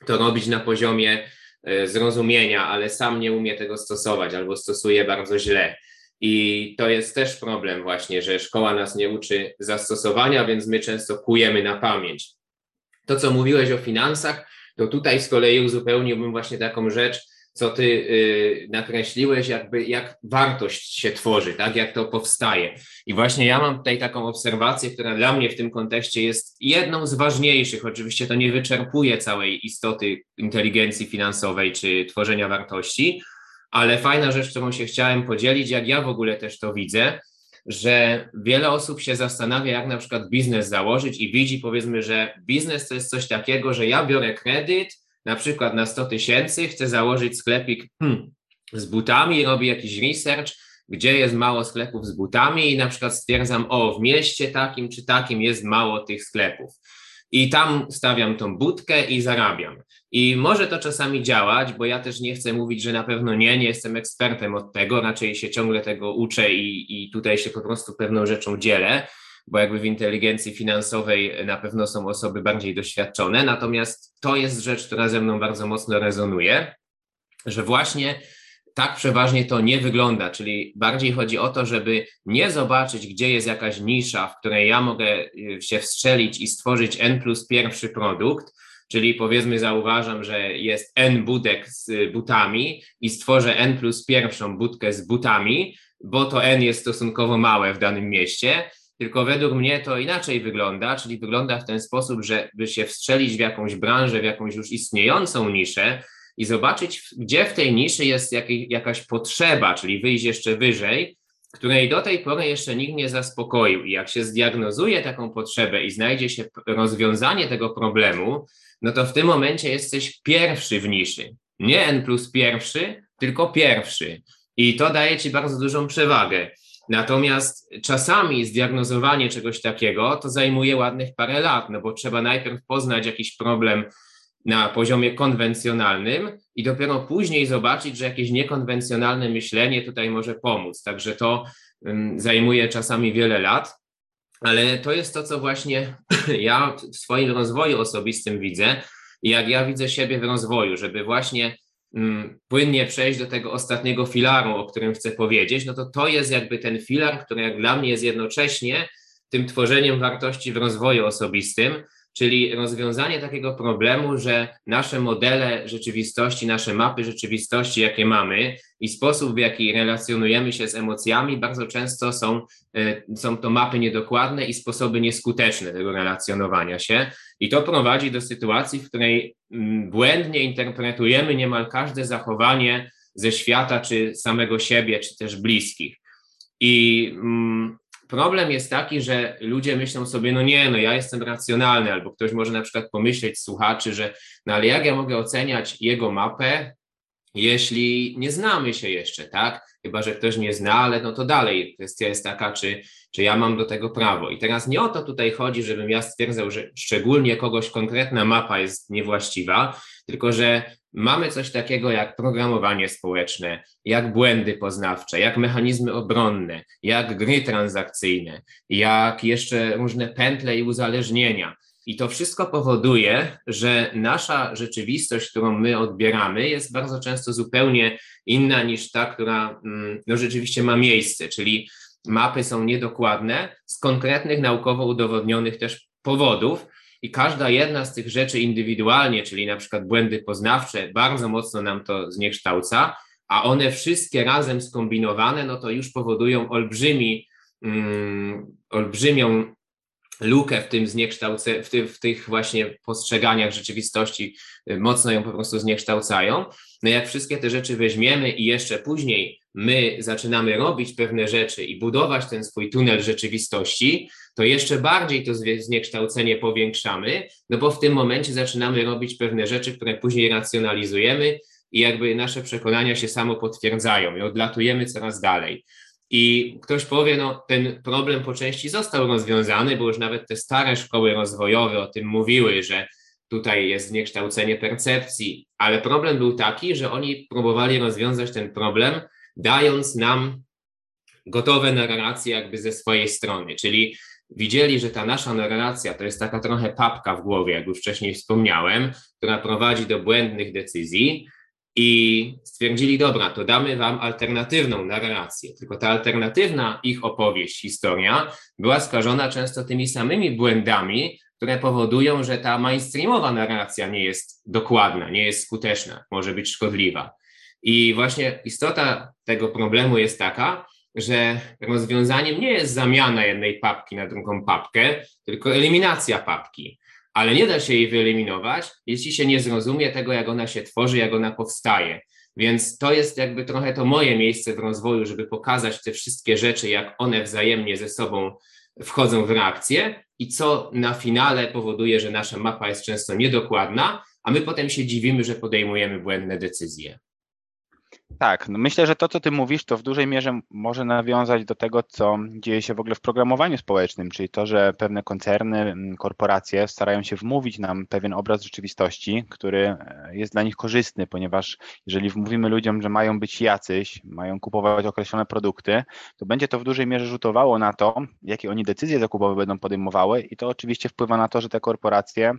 Speaker 1: to robić na poziomie E, zrozumienia, ale sam nie umie tego stosować albo stosuje bardzo źle. I to jest też problem właśnie, że szkoła nas nie uczy zastosowania, więc my często kujemy na pamięć. To, co mówiłeś o finansach, to tutaj z kolei uzupełniłbym właśnie taką rzecz, co ty y, nakreśliłeś, jakby jak wartość się tworzy, tak, jak to powstaje. I właśnie ja mam tutaj taką obserwację, która dla mnie w tym kontekście jest jedną z ważniejszych. Oczywiście to nie wyczerpuje całej istoty inteligencji finansowej czy tworzenia wartości, ale fajna rzecz, którą się chciałem podzielić, jak ja w ogóle też to widzę, że wiele osób się zastanawia, jak na przykład biznes założyć i widzi, powiedzmy, że biznes to jest coś takiego, że ja biorę kredyt, na przykład na 100 tysięcy, chcę założyć sklepik hmm, z butami, robię jakiś research, gdzie jest mało sklepów z butami i na przykład stwierdzam, o, w mieście takim czy takim jest mało tych sklepów. I tam stawiam tą budkę i zarabiam. I może to czasami działać, bo ja też nie chcę mówić, że na pewno nie, nie jestem ekspertem od tego, raczej się ciągle tego uczę i, i tutaj się po prostu pewną rzeczą dzielę bo jakby w inteligencji finansowej na pewno są osoby bardziej doświadczone. Natomiast to jest rzecz, która ze mną bardzo mocno rezonuje, że właśnie tak przeważnie to nie wygląda, czyli bardziej chodzi o to, żeby nie zobaczyć, gdzie jest jakaś nisza, w której ja mogę y, się wstrzelić i stworzyć N plus pierwszy produkt, czyli powiedzmy zauważam, że jest N budek z butami i stworzę N plus pierwszą budkę z butami, bo to N jest stosunkowo małe w danym mieście, tylko według mnie to inaczej wygląda, czyli wygląda w ten sposób, żeby się wstrzelić w jakąś branżę, w jakąś już istniejącą niszę i zobaczyć, gdzie w tej niszy jest jakaś potrzeba, czyli wyjść jeszcze wyżej, której do tej pory jeszcze nikt nie zaspokoił. I jak się zdiagnozuje taką potrzebę i znajdzie się rozwiązanie tego problemu, no to w tym momencie jesteś pierwszy w niszy. Nie N plus pierwszy, tylko pierwszy. I to daje ci bardzo dużą przewagę. Natomiast czasami zdiagnozowanie czegoś takiego to zajmuje ładnych parę lat, no bo trzeba najpierw poznać jakiś problem na poziomie konwencjonalnym i dopiero później zobaczyć, że jakieś niekonwencjonalne myślenie tutaj może pomóc. Także to zajmuje czasami wiele lat, ale to jest to, co właśnie ja w swoim rozwoju osobistym widzę. I jak ja widzę siebie w rozwoju, żeby właśnie płynnie przejść do tego ostatniego filaru, o którym chcę powiedzieć, no to to jest jakby ten filar, który jak dla mnie jest jednocześnie tym tworzeniem wartości w rozwoju osobistym, czyli rozwiązanie takiego problemu, że nasze modele rzeczywistości, nasze mapy rzeczywistości, jakie mamy i sposób, w jaki relacjonujemy się z emocjami, bardzo często są, e, są to mapy niedokładne i sposoby nieskuteczne tego relacjonowania się. I to prowadzi do sytuacji, w której mm, błędnie interpretujemy niemal każde zachowanie ze świata, czy samego siebie, czy też bliskich. I mm, problem jest taki, że ludzie myślą sobie, no nie, no ja jestem racjonalny, albo ktoś może na przykład pomyśleć słuchaczy, że no ale jak ja mogę oceniać jego mapę, jeśli nie znamy się jeszcze, tak? Chyba, że ktoś nie zna, ale no to dalej kwestia jest taka, czy, czy ja mam do tego prawo. I teraz nie o to tutaj chodzi, żebym ja stwierdzał, że szczególnie kogoś konkretna mapa jest niewłaściwa, tylko że mamy coś takiego jak programowanie społeczne, jak błędy poznawcze, jak mechanizmy obronne, jak gry transakcyjne, jak jeszcze różne pętle i uzależnienia. I to wszystko powoduje, że nasza rzeczywistość, którą my odbieramy, jest bardzo często zupełnie inna niż ta, która mm, no, rzeczywiście ma miejsce, czyli mapy są niedokładne z konkretnych naukowo udowodnionych też powodów, i każda jedna z tych rzeczy indywidualnie, czyli na przykład błędy poznawcze, bardzo mocno nam to zniekształca, a one wszystkie razem skombinowane, no to już powodują olbrzymi, mm, olbrzymią lukę w tym zniekształce, w, ty, w tych właśnie postrzeganiach rzeczywistości, y, mocno ją po prostu zniekształcają. No jak wszystkie te rzeczy weźmiemy i jeszcze później my zaczynamy robić pewne rzeczy i budować ten swój tunel rzeczywistości, to jeszcze bardziej to zniekształcenie powiększamy, no bo w tym momencie zaczynamy robić pewne rzeczy, które później racjonalizujemy i jakby nasze przekonania się samo potwierdzają i odlatujemy coraz dalej. I ktoś powie, no ten problem po części został rozwiązany, bo już nawet te stare szkoły rozwojowe o tym mówiły, że tutaj jest zniekształcenie percepcji, ale problem był taki, że oni próbowali rozwiązać ten problem, dając nam gotowe narracje jakby ze swojej strony, czyli widzieli, że ta nasza narracja to jest taka trochę papka w głowie, jak już wcześniej wspomniałem, która prowadzi do błędnych decyzji i stwierdzili, dobra, to damy wam alternatywną narrację, tylko ta alternatywna ich opowieść, historia była skażona często tymi samymi błędami, które powodują, że ta mainstreamowa narracja nie jest dokładna, nie jest skuteczna, może być szkodliwa. I właśnie istota tego problemu jest taka, że rozwiązaniem nie jest zamiana jednej papki na drugą papkę, tylko eliminacja papki. Ale nie da się jej wyeliminować, jeśli się nie zrozumie tego, jak ona się tworzy, jak ona powstaje. Więc to jest jakby trochę to moje miejsce w rozwoju, żeby pokazać te wszystkie rzeczy, jak one wzajemnie ze sobą wchodzą w reakcję i co na finale powoduje, że nasza mapa jest często niedokładna, a my potem się dziwimy, że podejmujemy błędne decyzje.
Speaker 2: Tak, no myślę, że to, co ty mówisz, to w dużej mierze może nawiązać do tego, co dzieje się w ogóle w programowaniu społecznym, czyli to, że pewne koncerny, korporacje starają się wmówić nam pewien obraz rzeczywistości, który e, jest dla nich korzystny, ponieważ jeżeli wmówimy ludziom, że mają być jacyś, mają kupować określone produkty, to będzie to w dużej mierze rzutowało na to, jakie oni decyzje zakupowe będą podejmowały i to oczywiście wpływa na to, że te korporacje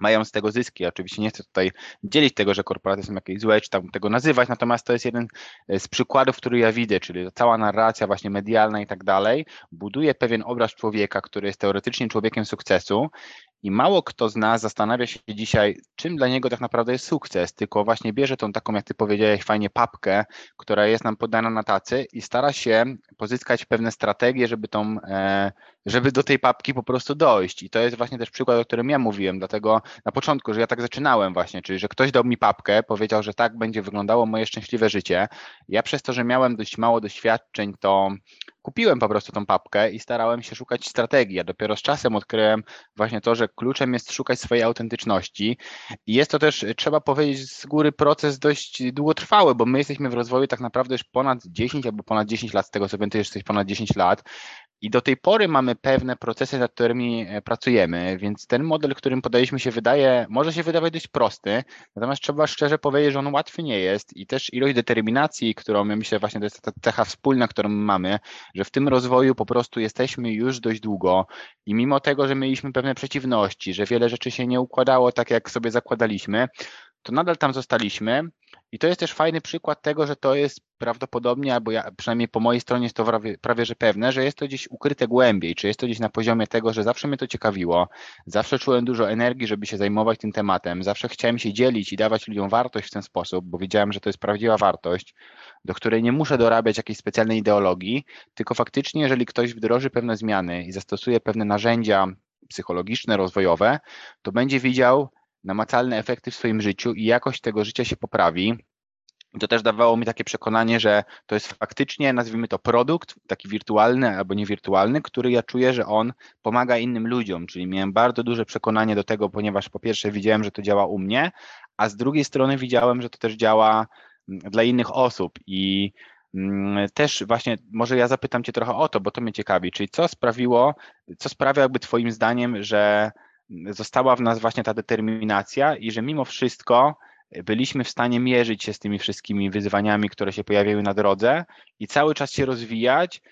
Speaker 2: mają z tego zyski. Oczywiście nie chcę tutaj dzielić tego, że korporacje są jakieś złe, czy tam tego nazywać, natomiast to jest jeden e, z przykładów, który ja widzę, czyli cała narracja właśnie medialna i tak dalej buduje pewien obraz człowieka, który jest teoretycznie człowiekiem sukcesu i mało kto z nas zastanawia się dzisiaj, czym dla niego tak naprawdę jest sukces, tylko właśnie bierze tą taką, jak ty powiedziałeś, fajnie papkę, która jest nam podana na tacy i stara się pozyskać pewne strategie, żeby, tą, e, żeby do tej papki po prostu dojść. I to jest właśnie też przykład, o którym ja mówiłem, dlatego na początku, że ja tak zaczynałem właśnie, czyli że ktoś dał mi papkę, powiedział, że tak będzie wyglądało moje szczęśliwe życie. Ja przez to, że miałem dość mało doświadczeń, to kupiłem po prostu tą papkę i starałem się szukać strategii. A dopiero z czasem odkryłem właśnie to, że kluczem jest szukać swojej autentyczności. I jest to też, trzeba powiedzieć, z góry proces dość długotrwały, bo my jesteśmy w rozwoju tak naprawdę już ponad 10 albo ponad 10 lat, z tego co ty jesteś ponad 10 lat. I do tej pory mamy pewne procesy, nad którymi e, pracujemy, więc ten model, którym podaliśmy się wydaje, może się wydawać dość prosty, natomiast trzeba szczerze powiedzieć, że on łatwy nie jest i też ilość determinacji, którą my myślę właśnie to jest ta cecha wspólna, którą mamy, że w tym rozwoju po prostu jesteśmy już dość długo i mimo tego, że mieliśmy pewne przeciwności, że wiele rzeczy się nie układało tak, jak sobie zakładaliśmy, to nadal tam zostaliśmy i to jest też fajny przykład tego, że to jest prawdopodobnie, albo ja, przynajmniej po mojej stronie jest to prawie, prawie że pewne, że jest to gdzieś ukryte głębiej, czy jest to gdzieś na poziomie tego, że zawsze mnie to ciekawiło, zawsze czułem dużo energii, żeby się zajmować tym tematem, zawsze chciałem się dzielić i dawać ludziom wartość w ten sposób, bo wiedziałem, że to jest prawdziwa wartość, do której nie muszę dorabiać jakiejś specjalnej ideologii, tylko faktycznie, jeżeli ktoś wdroży pewne zmiany i zastosuje pewne narzędzia psychologiczne, rozwojowe, to będzie widział namacalne efekty w swoim życiu i jakość tego życia się poprawi. To też dawało mi takie przekonanie, że to jest faktycznie, nazwijmy to produkt, taki wirtualny albo niewirtualny, który ja czuję, że on pomaga innym ludziom. Czyli miałem bardzo duże przekonanie do tego, ponieważ po pierwsze widziałem, że to działa u mnie, a z drugiej strony widziałem, że to też działa mm, dla innych osób. I mm, też właśnie, może ja zapytam Cię trochę o to, bo to mnie ciekawi, czyli co sprawiło, co sprawia jakby Twoim zdaniem, że została w nas właśnie ta determinacja i że mimo wszystko byliśmy w stanie mierzyć się z tymi wszystkimi wyzwaniami, które się pojawiały na drodze i cały czas się rozwijać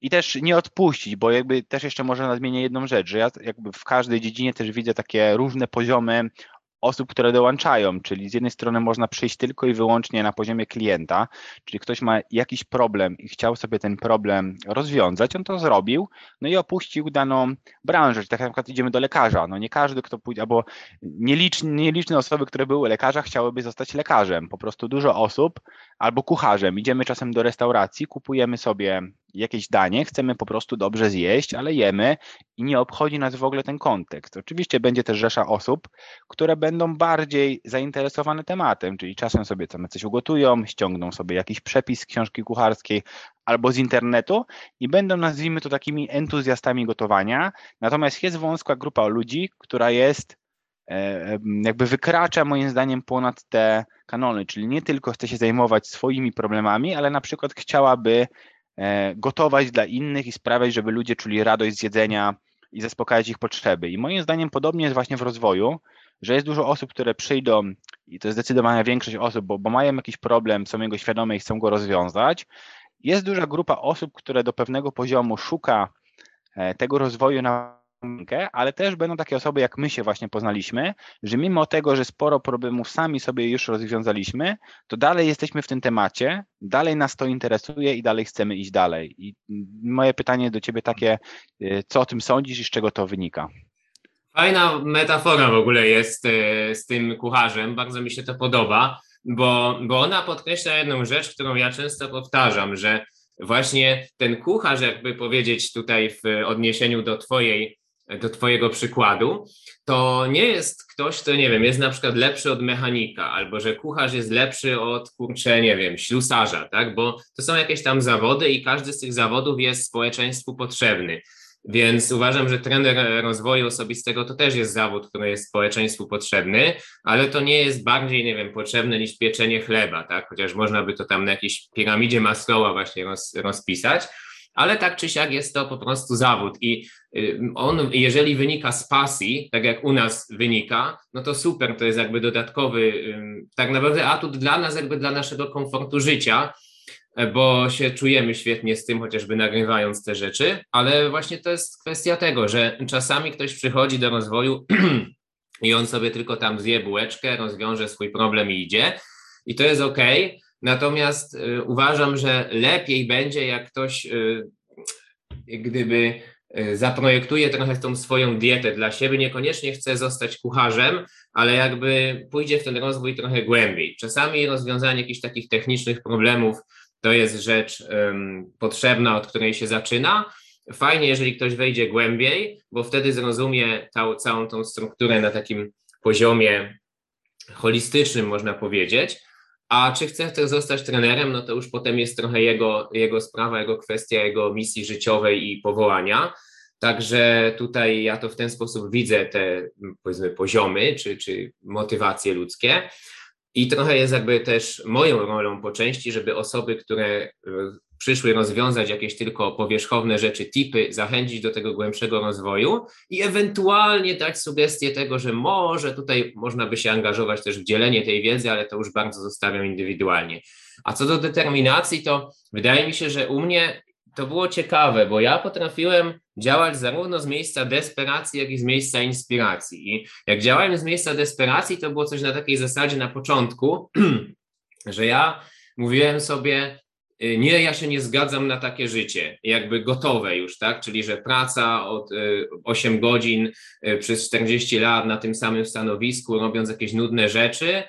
Speaker 2: i też nie odpuścić, bo jakby też jeszcze może nadmienię jedną rzecz, że ja jakby w każdej dziedzinie też widzę takie różne poziomy osób, które dołączają, czyli z jednej strony można przyjść tylko i wyłącznie na poziomie klienta, czyli ktoś ma jakiś problem i chciał sobie ten problem rozwiązać, on to zrobił, no i opuścił daną branżę, czyli tak na przykład idziemy do lekarza, no nie każdy, kto pójdzie, albo nieliczne, nieliczne osoby, które były lekarza, chciałyby zostać lekarzem, po prostu dużo osób, albo kucharzem, idziemy czasem do restauracji, kupujemy sobie jakieś danie, chcemy po prostu dobrze zjeść, ale jemy i nie obchodzi nas w ogóle ten kontekst. Oczywiście będzie też rzesza osób, które będą bardziej zainteresowane tematem, czyli czasem sobie tam coś ugotują, ściągną sobie jakiś przepis z książki kucharskiej albo z internetu i będą, nazwijmy to, takimi entuzjastami gotowania. Natomiast jest wąska grupa ludzi, która jest e, jakby wykracza moim zdaniem ponad te kanony, czyli nie tylko chce się zajmować swoimi problemami, ale na przykład chciałaby gotować dla innych i sprawiać, żeby ludzie czuli radość z jedzenia i zaspokajać ich potrzeby. I moim zdaniem podobnie jest właśnie w rozwoju, że jest dużo osób, które przyjdą, i to jest zdecydowana większość osób, bo, bo mają jakiś problem, są jego świadome i chcą go rozwiązać. Jest duża grupa osób, które do pewnego poziomu szuka e, tego rozwoju na ale też będą takie osoby, jak my się właśnie poznaliśmy, że mimo tego, że sporo problemów sami sobie już rozwiązaliśmy, to dalej jesteśmy w tym temacie, dalej nas to interesuje i dalej chcemy iść dalej. I moje pytanie do Ciebie takie, y, co o tym sądzisz i z czego to wynika?
Speaker 1: Fajna metafora w ogóle jest y, z tym kucharzem, bardzo mi się to podoba, bo, bo ona podkreśla jedną rzecz, którą ja często powtarzam, że właśnie ten kucharz, jakby powiedzieć tutaj w odniesieniu do Twojej do Twojego przykładu, to nie jest ktoś, kto, nie wiem, jest na przykład lepszy od mechanika, albo że kucharz jest lepszy od, kurczę, nie wiem, ślusarza, tak? Bo to są jakieś tam zawody i każdy z tych zawodów jest społeczeństwu potrzebny. Więc uważam, że trener rozwoju osobistego to też jest zawód, który jest społeczeństwu potrzebny, ale to nie jest bardziej, nie wiem, potrzebne niż pieczenie chleba, tak? Chociaż można by to tam na jakiejś piramidzie Maslowa właśnie roz, rozpisać ale tak czy siak jest to po prostu zawód i y, on, jeżeli wynika z pasji, tak jak u nas wynika, no to super, to jest jakby dodatkowy, tak naprawdę atut dla nas, jakby dla naszego komfortu życia, bo się czujemy świetnie z tym, chociażby nagrywając te rzeczy, ale właśnie to jest kwestia tego, że czasami ktoś przychodzi do rozwoju i on sobie tylko tam zje bułeczkę, rozwiąże swój problem i idzie. I to jest ok. Natomiast y, uważam, że lepiej będzie, jak ktoś y, gdyby y, zaprojektuje trochę tą swoją dietę dla siebie, niekoniecznie chce zostać kucharzem, ale jakby pójdzie w ten rozwój trochę głębiej. Czasami rozwiązanie jakichś takich technicznych problemów to jest rzecz potrzebna, od której się zaczyna. Fajnie, jeżeli ktoś wejdzie głębiej, bo wtedy zrozumie ta, całą tą strukturę na takim poziomie holistycznym, można powiedzieć. A czy chce, chce zostać trenerem, no to już potem jest trochę jego, jego sprawa, jego kwestia, jego misji życiowej i powołania. Także tutaj ja to w ten sposób widzę te powiedzmy poziomy czy, czy motywacje ludzkie. I trochę jest jakby też moją rolą po części, żeby osoby, które przyszły rozwiązać jakieś tylko powierzchowne rzeczy, tipy, zachęcić do tego głębszego rozwoju i ewentualnie dać sugestię tego, że może tutaj można by się angażować też w dzielenie tej wiedzy, ale to już bardzo zostawiam indywidualnie. A co do determinacji, to wydaje mi się, że u mnie to było ciekawe, bo ja potrafiłem działać zarówno z miejsca desperacji, jak i z miejsca inspiracji. I jak działałem z miejsca desperacji, to było coś na takiej zasadzie na początku, że ja mówiłem sobie, nie, ja się nie zgadzam na takie życie, jakby gotowe już, tak? Czyli, że praca od 8 y, godzin y, przez 40 lat na tym samym stanowisku, robiąc jakieś nudne rzeczy,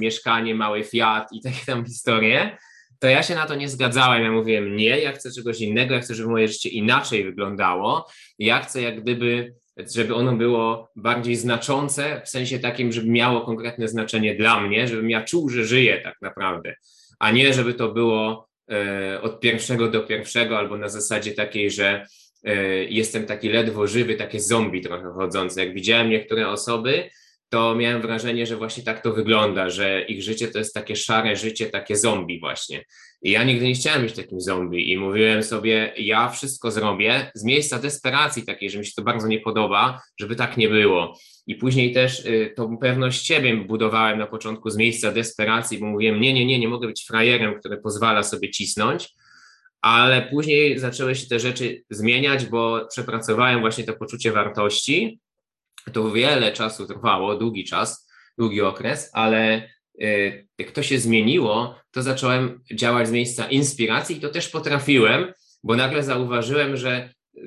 Speaker 1: mieszkanie, mały Fiat i takie tam historie, to ja się na to nie zgadzałem. Ja mówiłem, nie, ja chcę czegoś innego, ja chcę, żeby moje życie inaczej wyglądało. Ja chcę jak gdyby, żeby ono było bardziej znaczące, w sensie takim, żeby miało konkretne znaczenie dla mnie, żebym ja czuł, że żyję tak naprawdę, a nie żeby to było od pierwszego do pierwszego albo na zasadzie takiej, że e, jestem taki ledwo żywy, takie zombie trochę chodzące. Jak widziałem niektóre osoby, to miałem wrażenie, że właśnie tak to wygląda, że ich życie to jest takie szare życie, takie zombie właśnie. I ja nigdy nie chciałem być takim zombie i mówiłem sobie, ja wszystko zrobię z miejsca desperacji takiej, że mi się to bardzo nie podoba, żeby tak nie było. I później też y, tą pewność siebie budowałem na początku z miejsca desperacji, bo mówiłem, nie, nie, nie, nie mogę być frajerem, który pozwala sobie cisnąć, ale później zaczęły się te rzeczy zmieniać, bo przepracowałem właśnie to poczucie wartości to wiele czasu trwało, długi czas, długi okres, ale y, jak to się zmieniło, to zacząłem działać z miejsca inspiracji i to też potrafiłem, bo nagle zauważyłem, że y,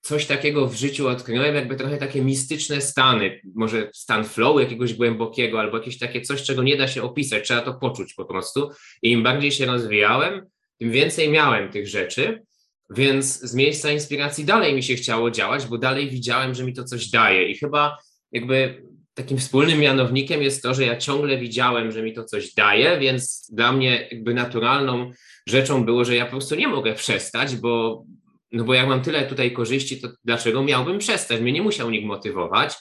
Speaker 1: coś takiego w życiu odkryłem, jakby trochę takie mistyczne stany, może stan flow jakiegoś głębokiego, albo jakieś takie coś, czego nie da się opisać, trzeba to poczuć po prostu. I im bardziej się rozwijałem, tym więcej miałem tych rzeczy. Więc z miejsca inspiracji dalej mi się chciało działać, bo dalej widziałem, że mi to coś daje. I chyba jakby takim wspólnym mianownikiem jest to, że ja ciągle widziałem, że mi to coś daje, więc dla mnie jakby naturalną rzeczą było, że ja po prostu nie mogę przestać, bo, no bo jak mam tyle tutaj korzyści, to dlaczego miałbym przestać? Mnie nie musiał nikt motywować.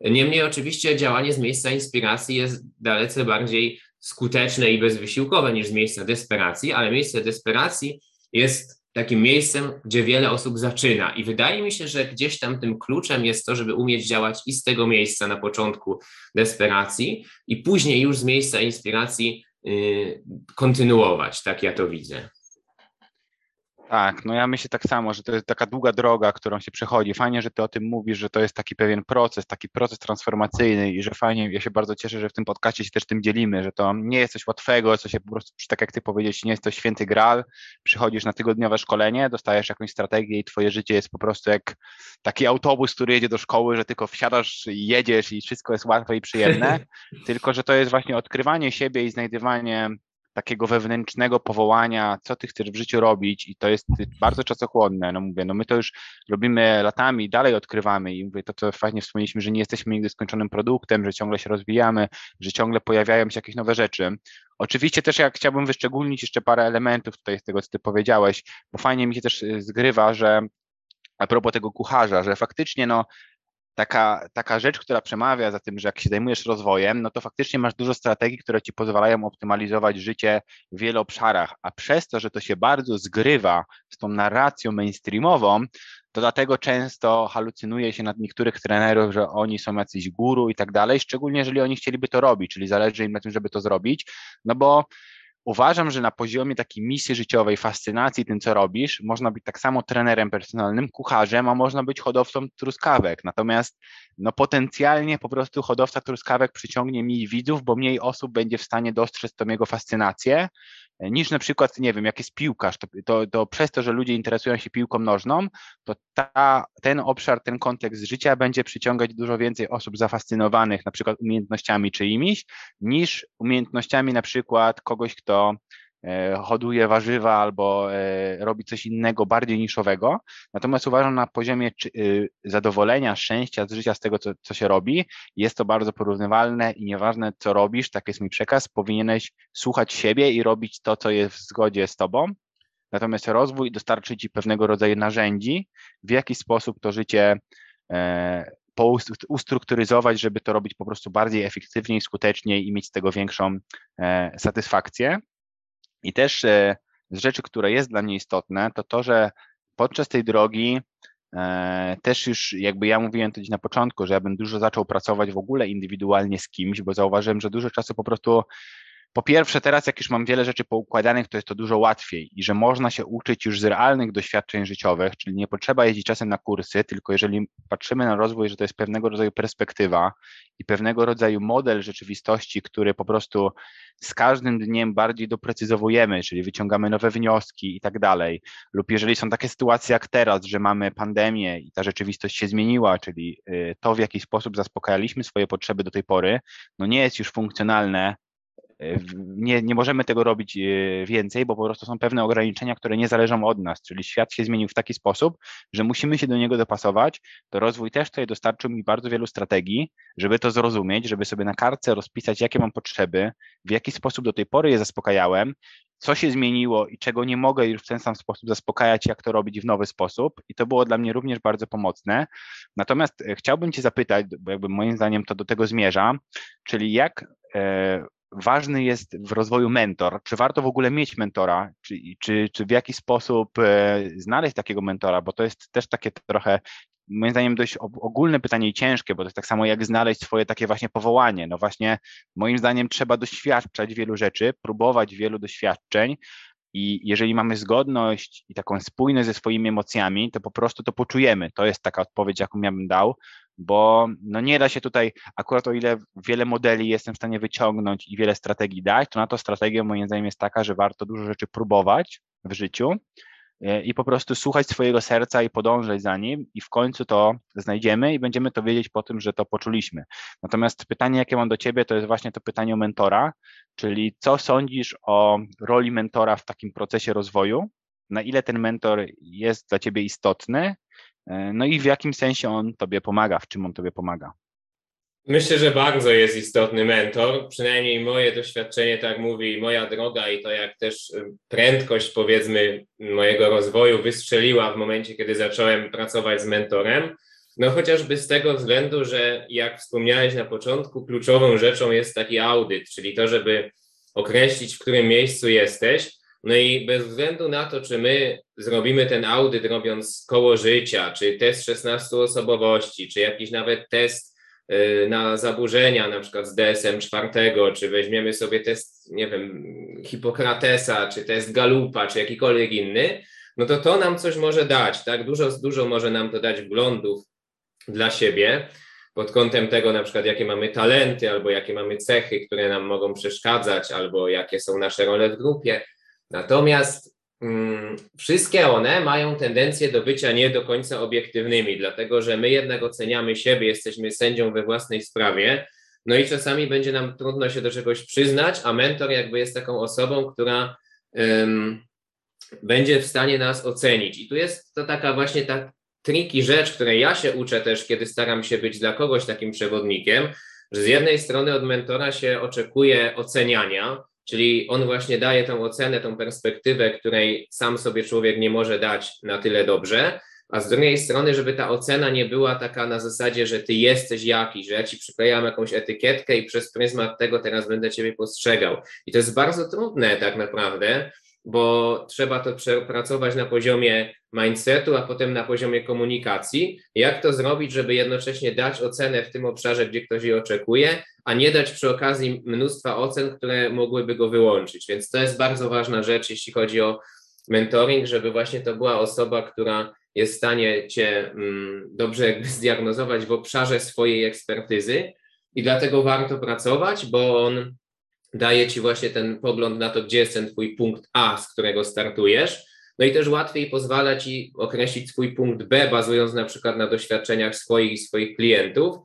Speaker 1: Niemniej oczywiście działanie z miejsca inspiracji jest dalece bardziej skuteczne i bezwysiłkowe niż z miejsca desperacji, ale miejsce desperacji jest takim miejscem, gdzie wiele osób zaczyna. I wydaje mi się, że gdzieś tam tym kluczem jest to, żeby umieć działać i z tego miejsca na początku desperacji, i później już z miejsca inspiracji yy, kontynuować. Tak ja to widzę.
Speaker 2: Tak, no ja myślę tak samo, że to jest taka długa droga, którą się przechodzi. Fajnie, że ty o tym mówisz, że to jest taki pewien proces, taki proces transformacyjny i że fajnie, ja się bardzo cieszę, że w tym podcaście się też tym dzielimy, że to nie jest coś łatwego, co się po prostu, tak jak ty powiedzieć, nie jest to święty gral, przychodzisz na tygodniowe szkolenie, dostajesz jakąś strategię i twoje życie jest po prostu jak taki autobus, który jedzie do szkoły, że tylko wsiadasz i jedziesz i wszystko jest łatwe i przyjemne, tylko że to jest właśnie odkrywanie siebie i znajdywanie takiego wewnętrznego powołania, co ty chcesz w życiu robić i to jest bardzo czasochłonne. No mówię, no my to już robimy latami, dalej odkrywamy i mówię, to co fajnie wspomnieliśmy, że nie jesteśmy nigdy skończonym produktem, że ciągle się rozwijamy, że ciągle pojawiają się jakieś nowe rzeczy. Oczywiście też jak chciałbym wyszczególnić jeszcze parę elementów tutaj z tego, co ty powiedziałeś, bo fajnie mi się też y, zgrywa, że a propos tego kucharza, że faktycznie no taka, taka rzecz, która przemawia za tym, że jak się zajmujesz rozwojem, no to faktycznie masz dużo strategii, które ci pozwalają optymalizować życie w wielu obszarach, a przez to, że to się bardzo zgrywa z tą narracją mainstreamową, to dlatego często halucynuje się nad niektórych trenerów, że oni są jacyś guru i tak dalej, szczególnie jeżeli oni chcieliby to robić, czyli zależy im na tym, żeby to zrobić, no bo uważam, że na poziomie takiej misji życiowej, fascynacji tym, co robisz, można być tak samo trenerem personalnym, kucharzem, a można być hodowcą truskawek. Natomiast no, potencjalnie po prostu hodowca truskawek przyciągnie mniej widzów, bo mniej osób będzie w stanie dostrzec tą jego fascynację, niż na przykład, nie wiem, jak jest piłkarz, to, to, to przez to, że ludzie interesują się piłką nożną, to ta, ten obszar, ten kontekst życia będzie przyciągać dużo więcej osób zafascynowanych na przykład umiejętnościami czyimiś, niż umiejętnościami na przykład kogoś, kto E, hoduje warzywa albo e, robi coś innego, bardziej niszowego. Natomiast uważam na poziomie y, zadowolenia, szczęścia z życia, z tego, co, co się robi, jest to bardzo porównywalne i nieważne, co robisz, tak jest mój przekaz, powinieneś słuchać siebie i robić to, co jest w zgodzie z tobą. Natomiast rozwój dostarczy ci pewnego rodzaju narzędzi, w jaki sposób to życie e, ustrukturyzować, żeby to robić po prostu bardziej efektywniej, skuteczniej i mieć z tego większą satysfakcję. I też e, z rzeczy, które jest dla mnie istotne, to to, że podczas tej drogi e, też już jakby ja mówiłem to gdzieś na początku, że ja bym dużo zaczął pracować w ogóle indywidualnie z kimś, bo zauważyłem, że dużo czasu po prostu po pierwsze, teraz jak już mam wiele rzeczy poukładanych, to jest to dużo łatwiej i że można się uczyć już z realnych doświadczeń życiowych, czyli nie potrzeba jeździć czasem na kursy, tylko jeżeli patrzymy na rozwój, że to jest pewnego rodzaju perspektywa i pewnego rodzaju model rzeczywistości, który po prostu z każdym dniem bardziej doprecyzowujemy, czyli wyciągamy nowe wnioski i tak dalej, lub jeżeli są takie sytuacje jak teraz, że mamy pandemię i ta rzeczywistość się zmieniła, czyli y, to, w jaki sposób zaspokajaliśmy swoje potrzeby do tej pory, no nie jest już funkcjonalne nie, nie możemy tego robić e, więcej, bo po prostu są pewne ograniczenia, które nie zależą od nas, czyli świat się zmienił w taki sposób, że musimy się do niego dopasować. To rozwój też tutaj dostarczył mi bardzo wielu strategii, żeby to zrozumieć, żeby sobie na kartce rozpisać, jakie mam potrzeby, w jaki sposób do tej pory je zaspokajałem, co się zmieniło i czego nie mogę już w ten sam sposób zaspokajać, jak to robić w nowy sposób. I to było dla mnie również bardzo pomocne. Natomiast e, chciałbym Cię zapytać, bo jakby moim zdaniem to do tego zmierza, czyli jak e, ważny jest w rozwoju mentor. Czy warto w ogóle mieć mentora? Czy, czy, czy w jaki sposób e, znaleźć takiego mentora? Bo to jest też takie trochę moim zdaniem dość ogólne pytanie i ciężkie, bo to jest tak samo jak znaleźć swoje takie właśnie powołanie. No właśnie, moim zdaniem trzeba doświadczać wielu rzeczy, próbować wielu doświadczeń, i jeżeli mamy zgodność i taką spójność ze swoimi emocjami, to po prostu to poczujemy. To jest taka odpowiedź, jaką ja bym dał, bo no nie da się tutaj, akurat o ile wiele modeli jestem w stanie wyciągnąć i wiele strategii dać, to na to strategia moim zdaniem jest taka, że warto dużo rzeczy próbować w życiu e, i po prostu słuchać swojego serca i podążać za nim i w końcu to znajdziemy i będziemy to wiedzieć po tym, że to poczuliśmy. Natomiast pytanie, jakie mam do Ciebie, to jest właśnie to pytanie o mentora, czyli co sądzisz o roli mentora w takim procesie rozwoju? Na ile ten mentor jest dla Ciebie istotny E, no i w jakim sensie on tobie pomaga, w czym on tobie pomaga?
Speaker 1: Myślę, że bardzo jest istotny mentor. Przynajmniej moje doświadczenie tak mówi, moja droga i to, jak też y, prędkość, powiedzmy, mojego rozwoju wystrzeliła w momencie, kiedy zacząłem pracować z mentorem. No chociażby z tego względu, że jak wspomniałeś na początku, kluczową rzeczą jest taki audyt, czyli to, żeby określić, w którym miejscu jesteś, no i bez względu na to, czy my zrobimy ten audyt robiąc koło życia, czy test 16 osobowości, czy jakiś nawet test y, na zaburzenia, na przykład z DSM 4, czy weźmiemy sobie test, nie wiem, Hipokratesa, czy test Galupa, czy jakikolwiek inny, no to to nam coś może dać, tak? Dużo, dużo może nam to dać wglądów dla siebie pod kątem tego na przykład, jakie mamy talenty, albo jakie mamy cechy, które nam mogą przeszkadzać, albo jakie są nasze role w grupie. Natomiast mm, wszystkie one mają tendencję do bycia nie do końca obiektywnymi, dlatego że my jednak oceniamy siebie, jesteśmy sędzią we własnej sprawie, no i czasami będzie nam trudno się do czegoś przyznać, a mentor jakby jest taką osobą, która um, będzie w stanie nas ocenić. I tu jest to taka właśnie ta triki rzecz, której ja się uczę też, kiedy staram się być dla kogoś takim przewodnikiem, że z jednej strony od mentora się oczekuje oceniania, Czyli on właśnie daje tą ocenę, tą perspektywę, której sam sobie człowiek nie może dać na tyle dobrze, a z drugiej strony, żeby ta ocena nie była taka na zasadzie, że ty jesteś jakiś, że ja ci przyklejam jakąś etykietkę i przez pryzmat tego teraz będę ciebie postrzegał. I to jest bardzo trudne tak naprawdę, bo trzeba to przepracować na poziomie mindsetu, a potem na poziomie komunikacji. Jak to zrobić, żeby jednocześnie dać ocenę w tym obszarze, gdzie ktoś jej oczekuje, a nie dać przy okazji mnóstwa ocen, które mogłyby go wyłączyć. Więc to jest bardzo ważna rzecz, jeśli chodzi o mentoring, żeby właśnie to była osoba, która jest w stanie cię mm, dobrze jakby zdiagnozować w obszarze swojej ekspertyzy i dlatego warto pracować, bo on daje ci właśnie ten pogląd na to, gdzie jest ten twój punkt A, z którego startujesz. No i też łatwiej pozwala ci określić swój punkt B, bazując na przykład na doświadczeniach swoich i swoich klientów.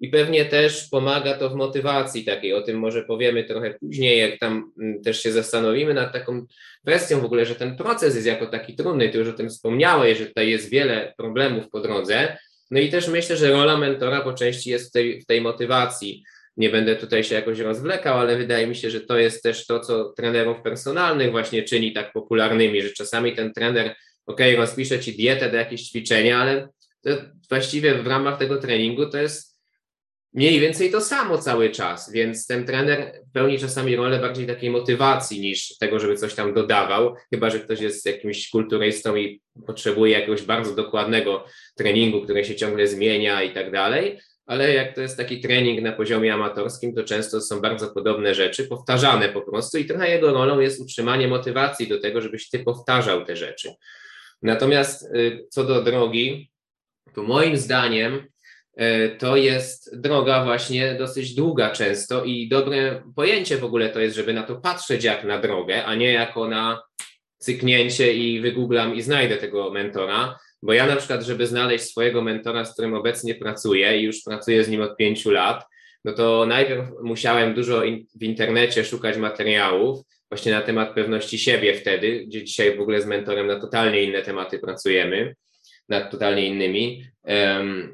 Speaker 1: I pewnie też pomaga to w motywacji takiej, o tym może powiemy trochę później, jak tam mm, też się zastanowimy nad taką kwestią w ogóle, że ten proces jest jako taki trudny, ty już o tym wspomniałeś, że tutaj jest wiele problemów po drodze. No i też myślę, że rola mentora po części jest w tej, w tej motywacji. Nie będę tutaj się jakoś rozwlekał, ale wydaje mi się, że to jest też to, co trenerów personalnych właśnie czyni tak popularnymi, że czasami ten trener, ok, rozpisze ci dietę do jakieś ćwiczenia, ale właściwie w ramach tego treningu to jest mniej więcej to samo cały czas, więc ten trener pełni czasami rolę bardziej takiej motywacji niż tego, żeby coś tam dodawał, chyba że ktoś jest jakimś kulturystą i potrzebuje jakiegoś bardzo dokładnego treningu, który się ciągle zmienia i tak dalej. Ale jak to jest taki trening na poziomie amatorskim, to często są bardzo podobne rzeczy, powtarzane po prostu, i trochę jego rolą jest utrzymanie motywacji do tego, żebyś ty powtarzał te rzeczy. Natomiast y, co do drogi, to moim zdaniem E, to jest droga właśnie dosyć długa często i dobre pojęcie w ogóle to jest, żeby na to patrzeć jak na drogę, a nie jako na cyknięcie i wygooglam i znajdę tego mentora, bo ja na przykład, żeby znaleźć swojego mentora, z którym obecnie pracuję i już pracuję z nim od pięciu lat, no to najpierw musiałem dużo in, w internecie szukać materiałów właśnie na temat pewności siebie wtedy, gdzie dzisiaj w ogóle z mentorem na totalnie inne tematy pracujemy nad totalnie innymi.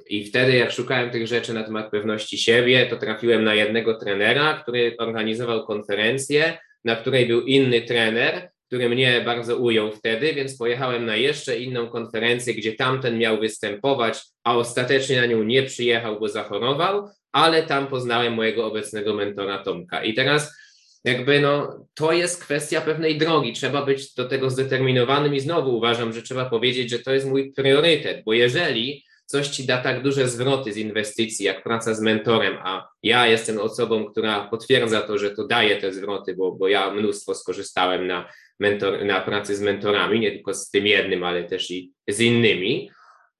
Speaker 1: I wtedy, jak szukałem tych rzeczy na temat pewności siebie, to trafiłem na jednego trenera, który organizował konferencję, na której był inny trener, który mnie bardzo ujął wtedy, więc pojechałem na jeszcze inną konferencję, gdzie tamten miał występować, a ostatecznie na nią nie przyjechał, bo zachorował, ale tam poznałem mojego obecnego mentora Tomka. I teraz jakby no, to jest kwestia pewnej drogi. Trzeba być do tego zdeterminowanym i znowu uważam, że trzeba powiedzieć, że to jest mój priorytet, bo jeżeli coś ci da tak duże zwroty z inwestycji, jak praca z mentorem, a ja jestem osobą, która potwierdza to, że to daje te zwroty, bo, bo ja mnóstwo skorzystałem na, mentor, na pracy z mentorami, nie tylko z tym jednym, ale też i z innymi.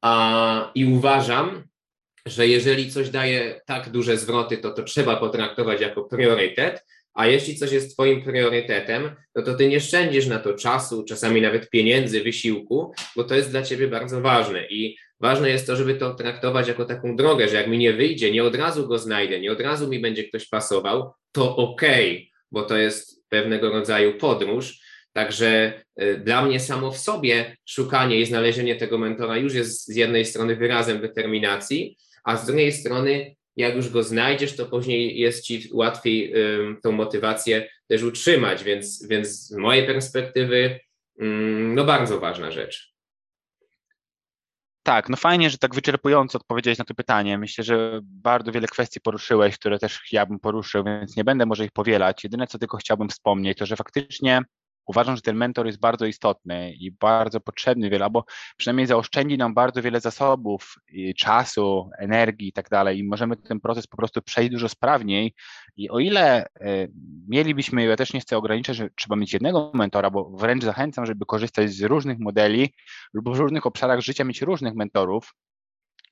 Speaker 1: A, I uważam, że jeżeli coś daje tak duże zwroty, to to trzeba potraktować jako priorytet, a jeśli coś jest Twoim priorytetem, no to Ty nie szczędzisz na to czasu, czasami nawet pieniędzy, wysiłku, bo to jest dla Ciebie bardzo ważne. I ważne jest to, żeby to traktować jako taką drogę, że jak mi nie wyjdzie, nie od razu go znajdę, nie od razu mi będzie ktoś pasował, to okej, okay, bo to jest pewnego rodzaju podróż. Także y, dla mnie samo w sobie szukanie i znalezienie tego mentora już jest z jednej strony wyrazem determinacji, a z drugiej strony jak już go znajdziesz, to później jest ci łatwiej tą motywację też utrzymać, więc, więc z mojej perspektywy no bardzo ważna rzecz.
Speaker 2: Tak, no fajnie, że tak wyczerpująco odpowiedziałeś na to pytanie. Myślę, że bardzo wiele kwestii poruszyłeś, które też ja bym poruszył, więc nie będę może ich powielać. Jedyne, co tylko chciałbym wspomnieć, to że faktycznie uważam, że ten mentor jest bardzo istotny i bardzo potrzebny albo przynajmniej zaoszczędzi nam bardzo wiele zasobów, czasu, energii i tak dalej. I możemy ten proces po prostu przejść dużo sprawniej. I o ile e, mielibyśmy, ja też nie chcę ograniczać, że trzeba mieć jednego mentora, bo wręcz zachęcam, żeby korzystać z różnych modeli lub w różnych obszarach życia mieć różnych mentorów,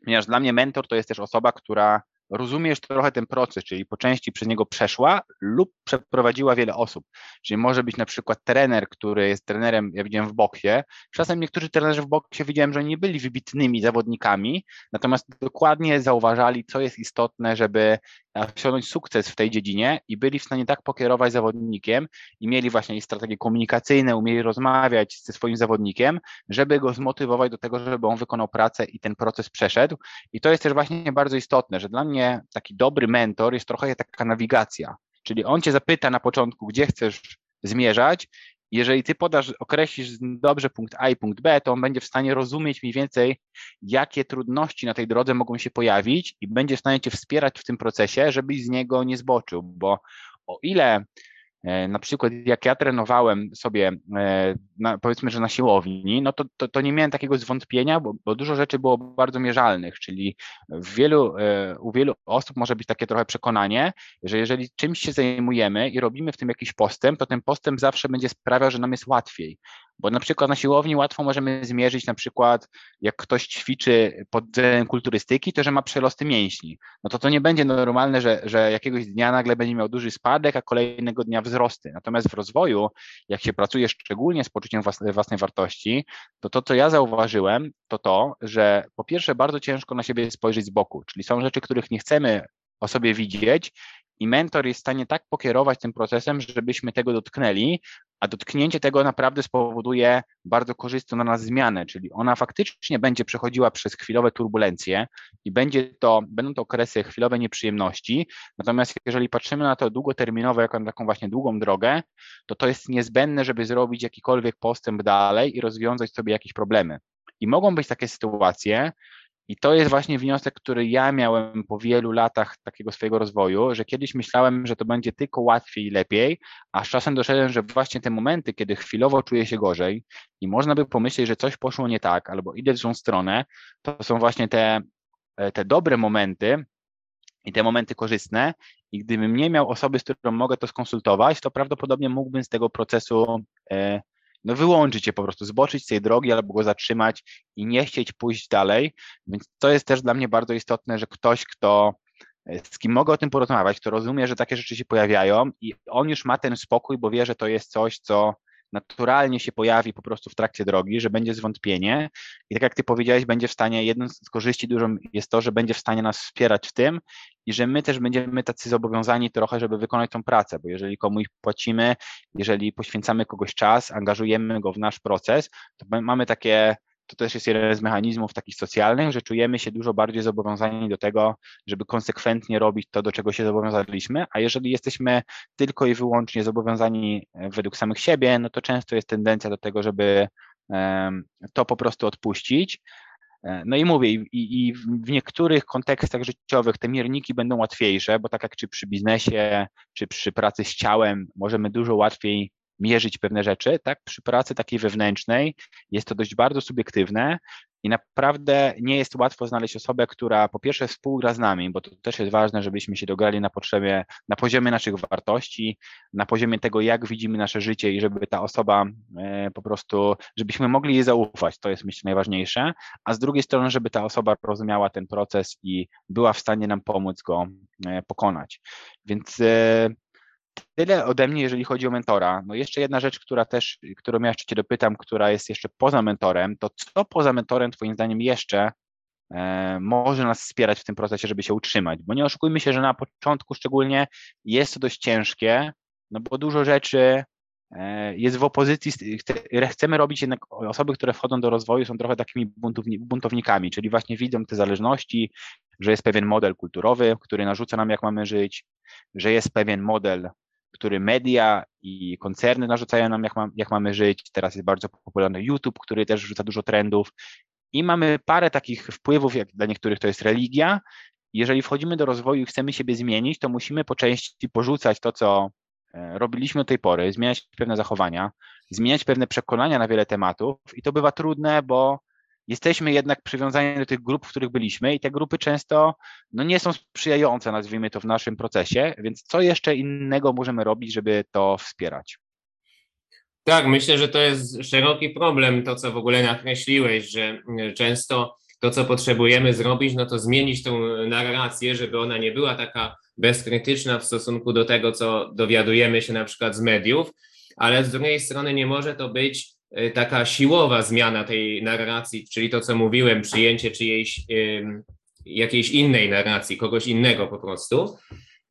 Speaker 2: ponieważ dla mnie mentor to jest też osoba, która rozumiesz trochę ten proces, czyli po części przez niego przeszła lub przeprowadziła wiele osób. Czyli może być na przykład trener, który jest trenerem, ja widziałem w boksie. Czasem niektórzy trenerzy w boksie widziałem, że nie byli wybitnymi zawodnikami, natomiast dokładnie zauważali, co jest istotne, żeby osiągnąć sukces w tej dziedzinie i byli w stanie tak pokierować zawodnikiem i mieli właśnie strategie komunikacyjne, umieli rozmawiać ze swoim zawodnikiem, żeby go zmotywować do tego, żeby on wykonał pracę i ten proces przeszedł. I to jest też właśnie bardzo istotne, że dla mnie taki dobry mentor jest trochę taka nawigacja, czyli on cię zapyta na początku, gdzie chcesz zmierzać jeżeli ty podasz, określisz dobrze punkt A i punkt B, to on będzie w stanie rozumieć mniej więcej, jakie trudności na tej drodze mogą się pojawić i będzie w stanie cię wspierać w tym procesie, żebyś z niego nie zboczył, bo o ile na przykład jak ja trenowałem sobie, e, na, powiedzmy, że na siłowni, no to, to, to, nie miałem takiego zwątpienia, bo, bo, dużo rzeczy było bardzo mierzalnych, czyli wielu, e, u wielu osób może być takie trochę przekonanie, że jeżeli czymś się zajmujemy i robimy w tym jakiś postęp, to ten postęp zawsze będzie sprawiał, że nam jest łatwiej. Bo na przykład na siłowni łatwo możemy zmierzyć na przykład, jak ktoś ćwiczy pod względem kulturystyki, to że ma przerosty mięśni. No to to nie będzie normalne, że, że jakiegoś dnia nagle będzie miał duży spadek, a kolejnego dnia wzrosty. Natomiast w rozwoju, jak się pracuje szczególnie z poczuciem własnej, własnej wartości, to to, co ja zauważyłem, to to, że po pierwsze bardzo ciężko na siebie spojrzeć z boku, czyli są rzeczy, których nie chcemy o sobie widzieć i mentor jest w stanie tak pokierować tym procesem, żebyśmy tego dotknęli, a dotknięcie tego naprawdę spowoduje bardzo korzystną dla nas zmianę, czyli ona faktycznie będzie przechodziła przez chwilowe turbulencje i będzie to, będą to okresy chwilowe nieprzyjemności, natomiast jeżeli patrzymy na to długoterminowo, jako na taką właśnie długą drogę, to to jest niezbędne, żeby zrobić jakikolwiek postęp dalej i rozwiązać sobie jakieś problemy. I mogą być takie sytuacje, i to jest właśnie wniosek, który ja miałem po wielu latach takiego swojego rozwoju, że kiedyś myślałem, że to będzie tylko łatwiej i lepiej, a z czasem doszedłem, że właśnie te momenty, kiedy chwilowo czuję się gorzej i można by pomyśleć, że coś poszło nie tak albo idę w złą stronę, to są właśnie te, e, te dobre momenty, i te momenty korzystne. I gdybym nie miał osoby, z którą mogę to skonsultować, to prawdopodobnie mógłbym z tego procesu e, no wyłączyć je po prostu, zboczyć z tej drogi albo go zatrzymać i nie chcieć pójść dalej. Więc to jest też dla mnie bardzo istotne, że ktoś, kto e, z kim mogę o tym porozmawiać, kto rozumie, że takie rzeczy się pojawiają i on już ma ten spokój, bo wie, że to jest coś, co naturalnie się pojawi po prostu w trakcie drogi, że będzie zwątpienie i tak jak ty powiedziałeś, będzie w stanie, jedną z korzyści dużą jest to, że będzie w stanie nas wspierać w tym i że my też będziemy tacy zobowiązani trochę, żeby wykonać tą pracę, bo jeżeli komuś płacimy, jeżeli poświęcamy kogoś czas, angażujemy go w nasz proces, to mamy takie to też jest jeden z mechanizmów takich socjalnych, że czujemy się dużo bardziej zobowiązani do tego, żeby konsekwentnie robić to, do czego się zobowiązaliśmy, a jeżeli jesteśmy tylko i wyłącznie zobowiązani e, według samych siebie, no to często jest tendencja do tego, żeby to po prostu odpuścić. E, no i mówię, i, i, w niektórych kontekstach życiowych te mierniki będą łatwiejsze, bo tak jak czy przy biznesie, czy przy pracy z ciałem, możemy dużo łatwiej mierzyć pewne rzeczy, tak? Przy pracy takiej wewnętrznej jest to dość bardzo subiektywne i naprawdę nie jest łatwo znaleźć osobę, która po pierwsze współgra z nami, bo to też jest ważne, żebyśmy się dograli na potrzebie, na poziomie naszych wartości, na poziomie tego, jak widzimy nasze życie i żeby ta osoba e, po prostu, żebyśmy mogli jej zaufać, to jest myślę najważniejsze, a z drugiej strony, żeby ta osoba rozumiała ten proces i była w stanie nam pomóc go e, pokonać. Więc e, Tyle ode mnie, jeżeli chodzi o mentora. No jeszcze jedna rzecz, która też, którą ja jeszcze Cię dopytam, która jest jeszcze poza mentorem, to co poza mentorem Twoim zdaniem jeszcze e, może nas wspierać w tym procesie, żeby się utrzymać? Bo nie oszukujmy się, że na początku szczególnie jest to dość ciężkie, no bo dużo rzeczy e, jest w opozycji, chcemy robić jednak osoby, które wchodzą do rozwoju są trochę takimi buntownikami, czyli właśnie widzą te zależności, że jest pewien model kulturowy, który narzuca nam, jak mamy żyć, że jest pewien model, który media i koncerny narzucają nam, jak, jak mamy żyć. Teraz jest bardzo popularny YouTube, który też rzuca dużo trendów. I mamy parę takich wpływów, jak dla niektórych to jest religia. Jeżeli wchodzimy do rozwoju i chcemy siebie zmienić, to musimy po części porzucać to, co e, robiliśmy do tej pory, zmieniać pewne zachowania, zmieniać pewne przekonania na wiele tematów. I to bywa trudne, bo jesteśmy jednak przywiązani do tych grup, w których byliśmy i te grupy często no, nie są sprzyjające, nazwijmy to, w naszym procesie, więc co jeszcze innego możemy robić, żeby to wspierać?
Speaker 1: Tak, myślę, że to jest szeroki problem, to co w ogóle nakreśliłeś, że często to, co potrzebujemy zrobić, no to zmienić tą narrację, żeby ona nie była taka bezkrytyczna w stosunku do tego, co dowiadujemy się na przykład z mediów, ale z drugiej strony nie może to być taka siłowa zmiana tej narracji, czyli to, co mówiłem, przyjęcie czyjejś jakiejś innej narracji, kogoś innego po prostu,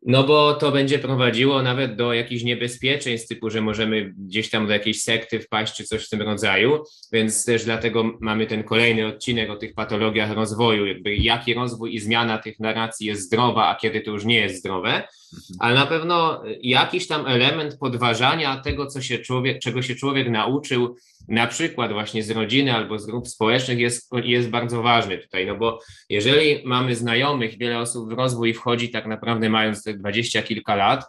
Speaker 1: no bo to będzie prowadziło nawet do jakichś niebezpieczeństw, typu, że możemy gdzieś tam do jakiejś sekty wpaść, czy coś w tym rodzaju, więc też dlatego mamy ten kolejny odcinek o tych patologiach rozwoju, jakby jaki rozwój i zmiana tych narracji jest zdrowa, a kiedy to już nie jest zdrowe, mhm. ale na pewno jakiś tam element podważania tego, co się człowiek, czego się człowiek nauczył, na przykład właśnie z rodziny albo z grup społecznych jest, jest bardzo ważny tutaj, no bo jeżeli mamy znajomych, wiele osób w rozwój wchodzi tak naprawdę mając te dwadzieścia kilka lat,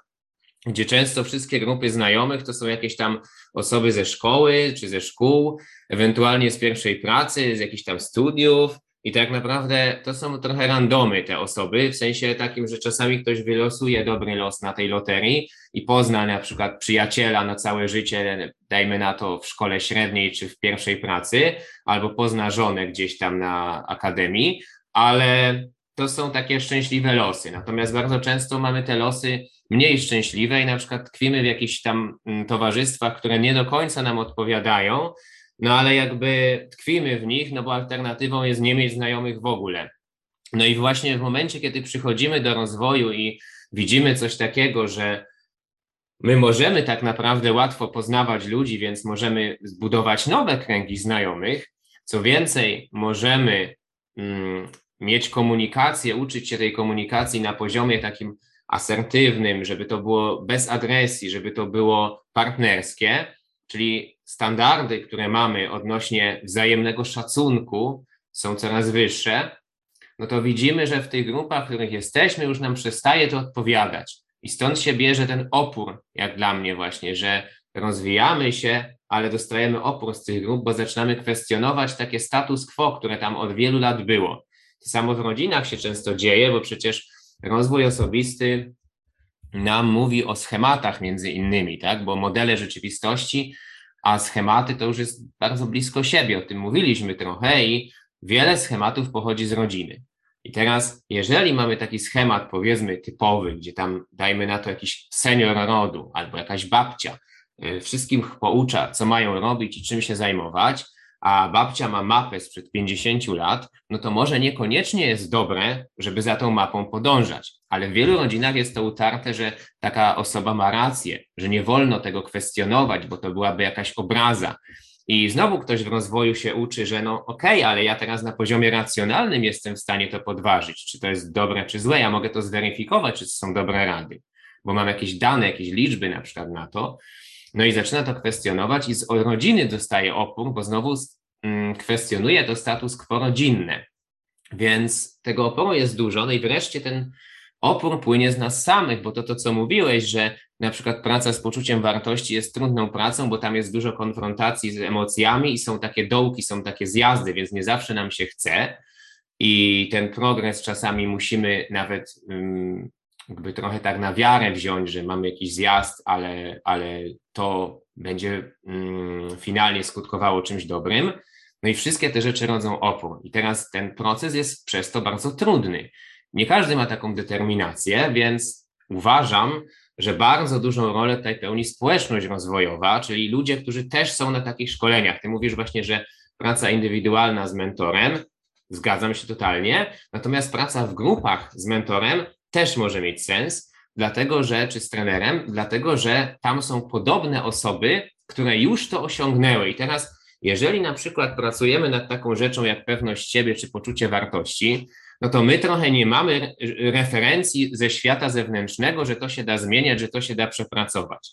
Speaker 1: gdzie często wszystkie grupy znajomych to są jakieś tam osoby ze szkoły czy ze szkół, ewentualnie z pierwszej pracy, z jakichś tam studiów. I tak naprawdę to są trochę randomy te osoby, w sensie takim, że czasami ktoś wylosuje dobry los na tej loterii i pozna na przykład przyjaciela na całe życie, dajmy na to w szkole średniej czy w pierwszej pracy, albo pozna żonę gdzieś tam na akademii, ale to są takie szczęśliwe losy. Natomiast bardzo często mamy te losy mniej szczęśliwe i na przykład tkwimy w jakichś tam mm, towarzystwach, które nie do końca nam odpowiadają, no ale jakby tkwimy w nich, no bo alternatywą jest nie mieć znajomych w ogóle. No i właśnie w momencie, kiedy przychodzimy do rozwoju i widzimy coś takiego, że my możemy tak naprawdę łatwo poznawać ludzi, więc możemy zbudować nowe kręgi znajomych. Co więcej, możemy mm, mieć komunikację, uczyć się tej komunikacji na poziomie takim asertywnym, żeby to było bez agresji, żeby to było partnerskie, czyli standardy, które mamy odnośnie wzajemnego szacunku są coraz wyższe, no to widzimy, że w tych grupach, w których jesteśmy, już nam przestaje to odpowiadać. I stąd się bierze ten opór, jak dla mnie właśnie, że rozwijamy się, ale dostajemy opór z tych grup, bo zaczynamy kwestionować takie status quo, które tam od wielu lat było. To samo w rodzinach się często dzieje, bo przecież rozwój osobisty nam mówi o schematach między innymi, tak? Bo modele rzeczywistości, a schematy to już jest bardzo blisko siebie. O tym mówiliśmy trochę i wiele schematów pochodzi z rodziny. I teraz, jeżeli mamy taki schemat, powiedzmy, typowy, gdzie tam dajmy na to jakiś senior rodu albo jakaś babcia, y, wszystkim poucza, co mają robić i czym się zajmować, a babcia ma mapę sprzed 50 lat, no to może niekoniecznie jest dobre, żeby za tą mapą podążać. Ale w wielu rodzinach jest to utarte, że taka osoba ma rację, że nie wolno tego kwestionować, bo to byłaby jakaś obraza. I znowu ktoś w rozwoju się uczy, że no okej, okay, ale ja teraz na poziomie racjonalnym jestem w stanie to podważyć, czy to jest dobre, czy złe. Ja mogę to zweryfikować, czy to są dobre rady, bo mam jakieś dane, jakieś liczby na przykład na to. No i zaczyna to kwestionować i z rodziny dostaje opór, bo znowu mm, kwestionuje to status quo rodzinne. Więc tego oporu jest dużo. No i wreszcie ten opór płynie z nas samych, bo to to, co mówiłeś, że na przykład praca z poczuciem wartości jest trudną pracą, bo tam jest dużo konfrontacji z emocjami i są takie dołki, są takie zjazdy, więc nie zawsze nam się chce. I ten progres czasami musimy nawet um, jakby trochę tak na wiarę wziąć, że mamy jakiś zjazd, ale, ale to będzie mm, finalnie skutkowało czymś dobrym. No i wszystkie te rzeczy rodzą opór. I teraz ten proces jest przez to bardzo trudny. Nie każdy ma taką determinację, więc uważam, że bardzo dużą rolę tutaj pełni społeczność rozwojowa, czyli ludzie, którzy też są na takich szkoleniach. Ty mówisz właśnie, że praca indywidualna z mentorem, zgadzam się totalnie, natomiast praca w grupach z mentorem też może mieć sens, dlatego że, czy z trenerem, dlatego że tam są podobne osoby, które już to osiągnęły. I teraz, jeżeli na przykład pracujemy nad taką rzeczą jak pewność siebie czy poczucie wartości, no to my trochę nie mamy referencji ze świata zewnętrznego, że to się da zmieniać, że to się da przepracować.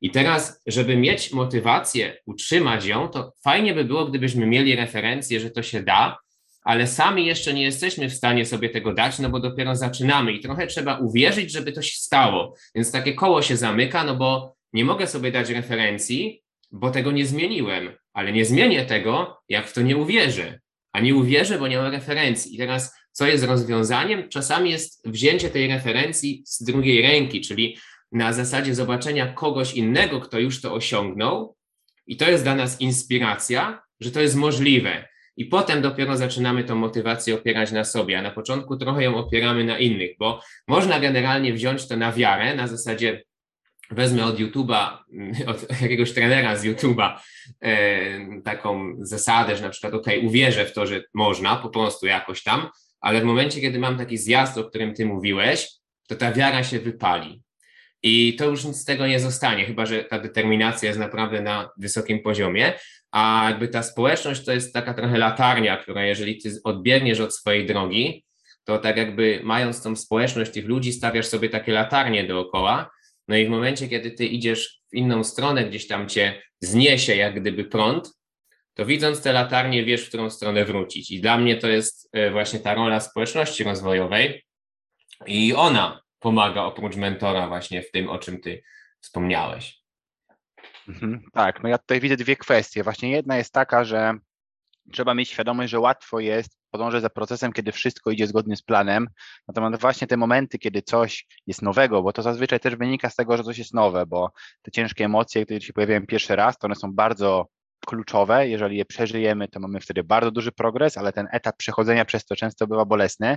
Speaker 1: I teraz, żeby mieć motywację, utrzymać ją, to fajnie by było, gdybyśmy mieli referencję, że to się da, ale sami jeszcze nie jesteśmy w stanie sobie tego dać, no bo dopiero zaczynamy i trochę trzeba uwierzyć, żeby to się stało. Więc takie koło się zamyka, no bo nie mogę sobie dać referencji, bo tego nie zmieniłem, ale nie zmienię tego, jak w to nie uwierzę. A nie uwierzę, bo nie mam referencji. I teraz, co jest rozwiązaniem? Czasami jest wzięcie tej referencji z drugiej ręki, czyli na zasadzie zobaczenia kogoś innego, kto już to osiągnął, i to jest dla nas inspiracja, że to jest możliwe. I potem dopiero zaczynamy tą motywację opierać na sobie, a na początku trochę ją opieramy na innych, bo można generalnie wziąć to na wiarę, na zasadzie wezmę od YouTube'a, od jakiegoś trenera z YouTube'a e, taką zasadę, że na przykład, ok, uwierzę w to, że można po prostu jakoś tam, ale w momencie, kiedy mam taki zjazd, o którym ty mówiłeś, to ta wiara się wypali. I to już nic z tego nie zostanie, chyba że ta determinacja jest naprawdę na wysokim poziomie, a jakby ta społeczność to jest taka trochę latarnia, która jeżeli ty odbiegniesz od swojej drogi, to tak jakby mając tą społeczność tych ludzi, stawiasz sobie takie latarnie dookoła, no i w momencie, kiedy ty idziesz w inną stronę, gdzieś tam cię zniesie jak gdyby prąd, to widząc te latarnie wiesz, w którą stronę wrócić. I dla mnie to jest e, właśnie ta rola społeczności rozwojowej i ona pomaga oprócz mentora właśnie w tym, o czym ty wspomniałeś?
Speaker 2: Mhm, tak, no ja tutaj widzę dwie kwestie. Właśnie jedna jest taka, że trzeba mieć świadomość, że łatwo jest podążać za procesem, kiedy wszystko idzie zgodnie z planem. Natomiast właśnie te momenty, kiedy coś jest nowego, bo to zazwyczaj też wynika z tego, że coś jest nowe, bo te ciężkie emocje, które się pojawiają pierwszy raz, to one są bardzo kluczowe. Jeżeli je przeżyjemy, to mamy wtedy bardzo duży progres, ale ten etap przechodzenia przez to często bywa bolesny.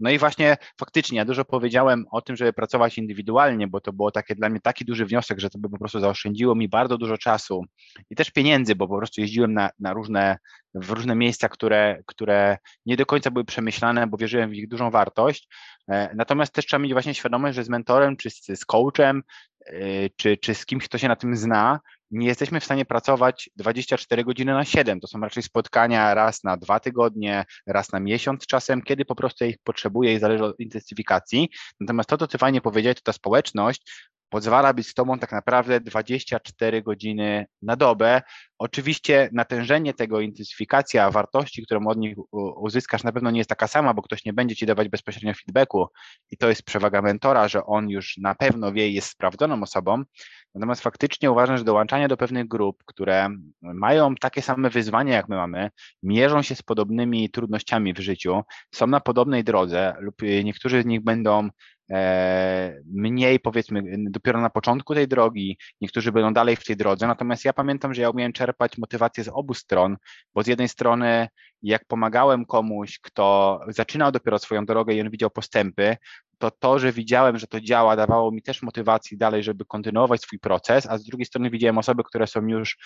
Speaker 2: No i właśnie faktycznie ja dużo powiedziałem o tym, żeby pracować indywidualnie, bo to było takie dla mnie taki duży wniosek, że to by po prostu zaoszczędziło mi bardzo dużo czasu i też pieniędzy, bo po prostu jeździłem na, na różne w różne miejsca, które, które nie do końca były przemyślane, bo wierzyłem w ich dużą wartość. E, natomiast też trzeba mieć właśnie świadomość, że z mentorem, czy z, z coachem, e, czy, czy z kimś, kto się na tym zna, nie jesteśmy w stanie pracować 24 godziny na 7. To są raczej spotkania raz na dwa tygodnie, raz na miesiąc czasem, kiedy po prostu ich potrzebuję i zależy od intensyfikacji. Natomiast to, co ty fajnie powiedziałeś, to ta społeczność pozwala być z tobą tak naprawdę 24 godziny na dobę. Oczywiście natężenie tego, intensyfikacja wartości, którą od nich uzyskasz, na pewno nie jest taka sama, bo ktoś nie będzie ci dawać bezpośrednio feedbacku i to jest przewaga mentora, że on już na pewno wie i jest sprawdzoną osobą. Natomiast faktycznie uważam, że dołączanie do pewnych grup, które mają takie same wyzwania, jak my mamy, mierzą się z podobnymi trudnościami w życiu, są na podobnej drodze lub niektórzy z nich będą mniej powiedzmy dopiero na początku tej drogi, niektórzy będą dalej w tej drodze, natomiast ja pamiętam, że ja umiałem czerpać motywację z obu stron, bo z jednej strony jak pomagałem komuś, kto zaczynał dopiero swoją drogę i on widział postępy, to to, że widziałem, że to działa, dawało mi też motywacji dalej, żeby kontynuować swój proces, a z drugiej strony widziałem osoby, które są już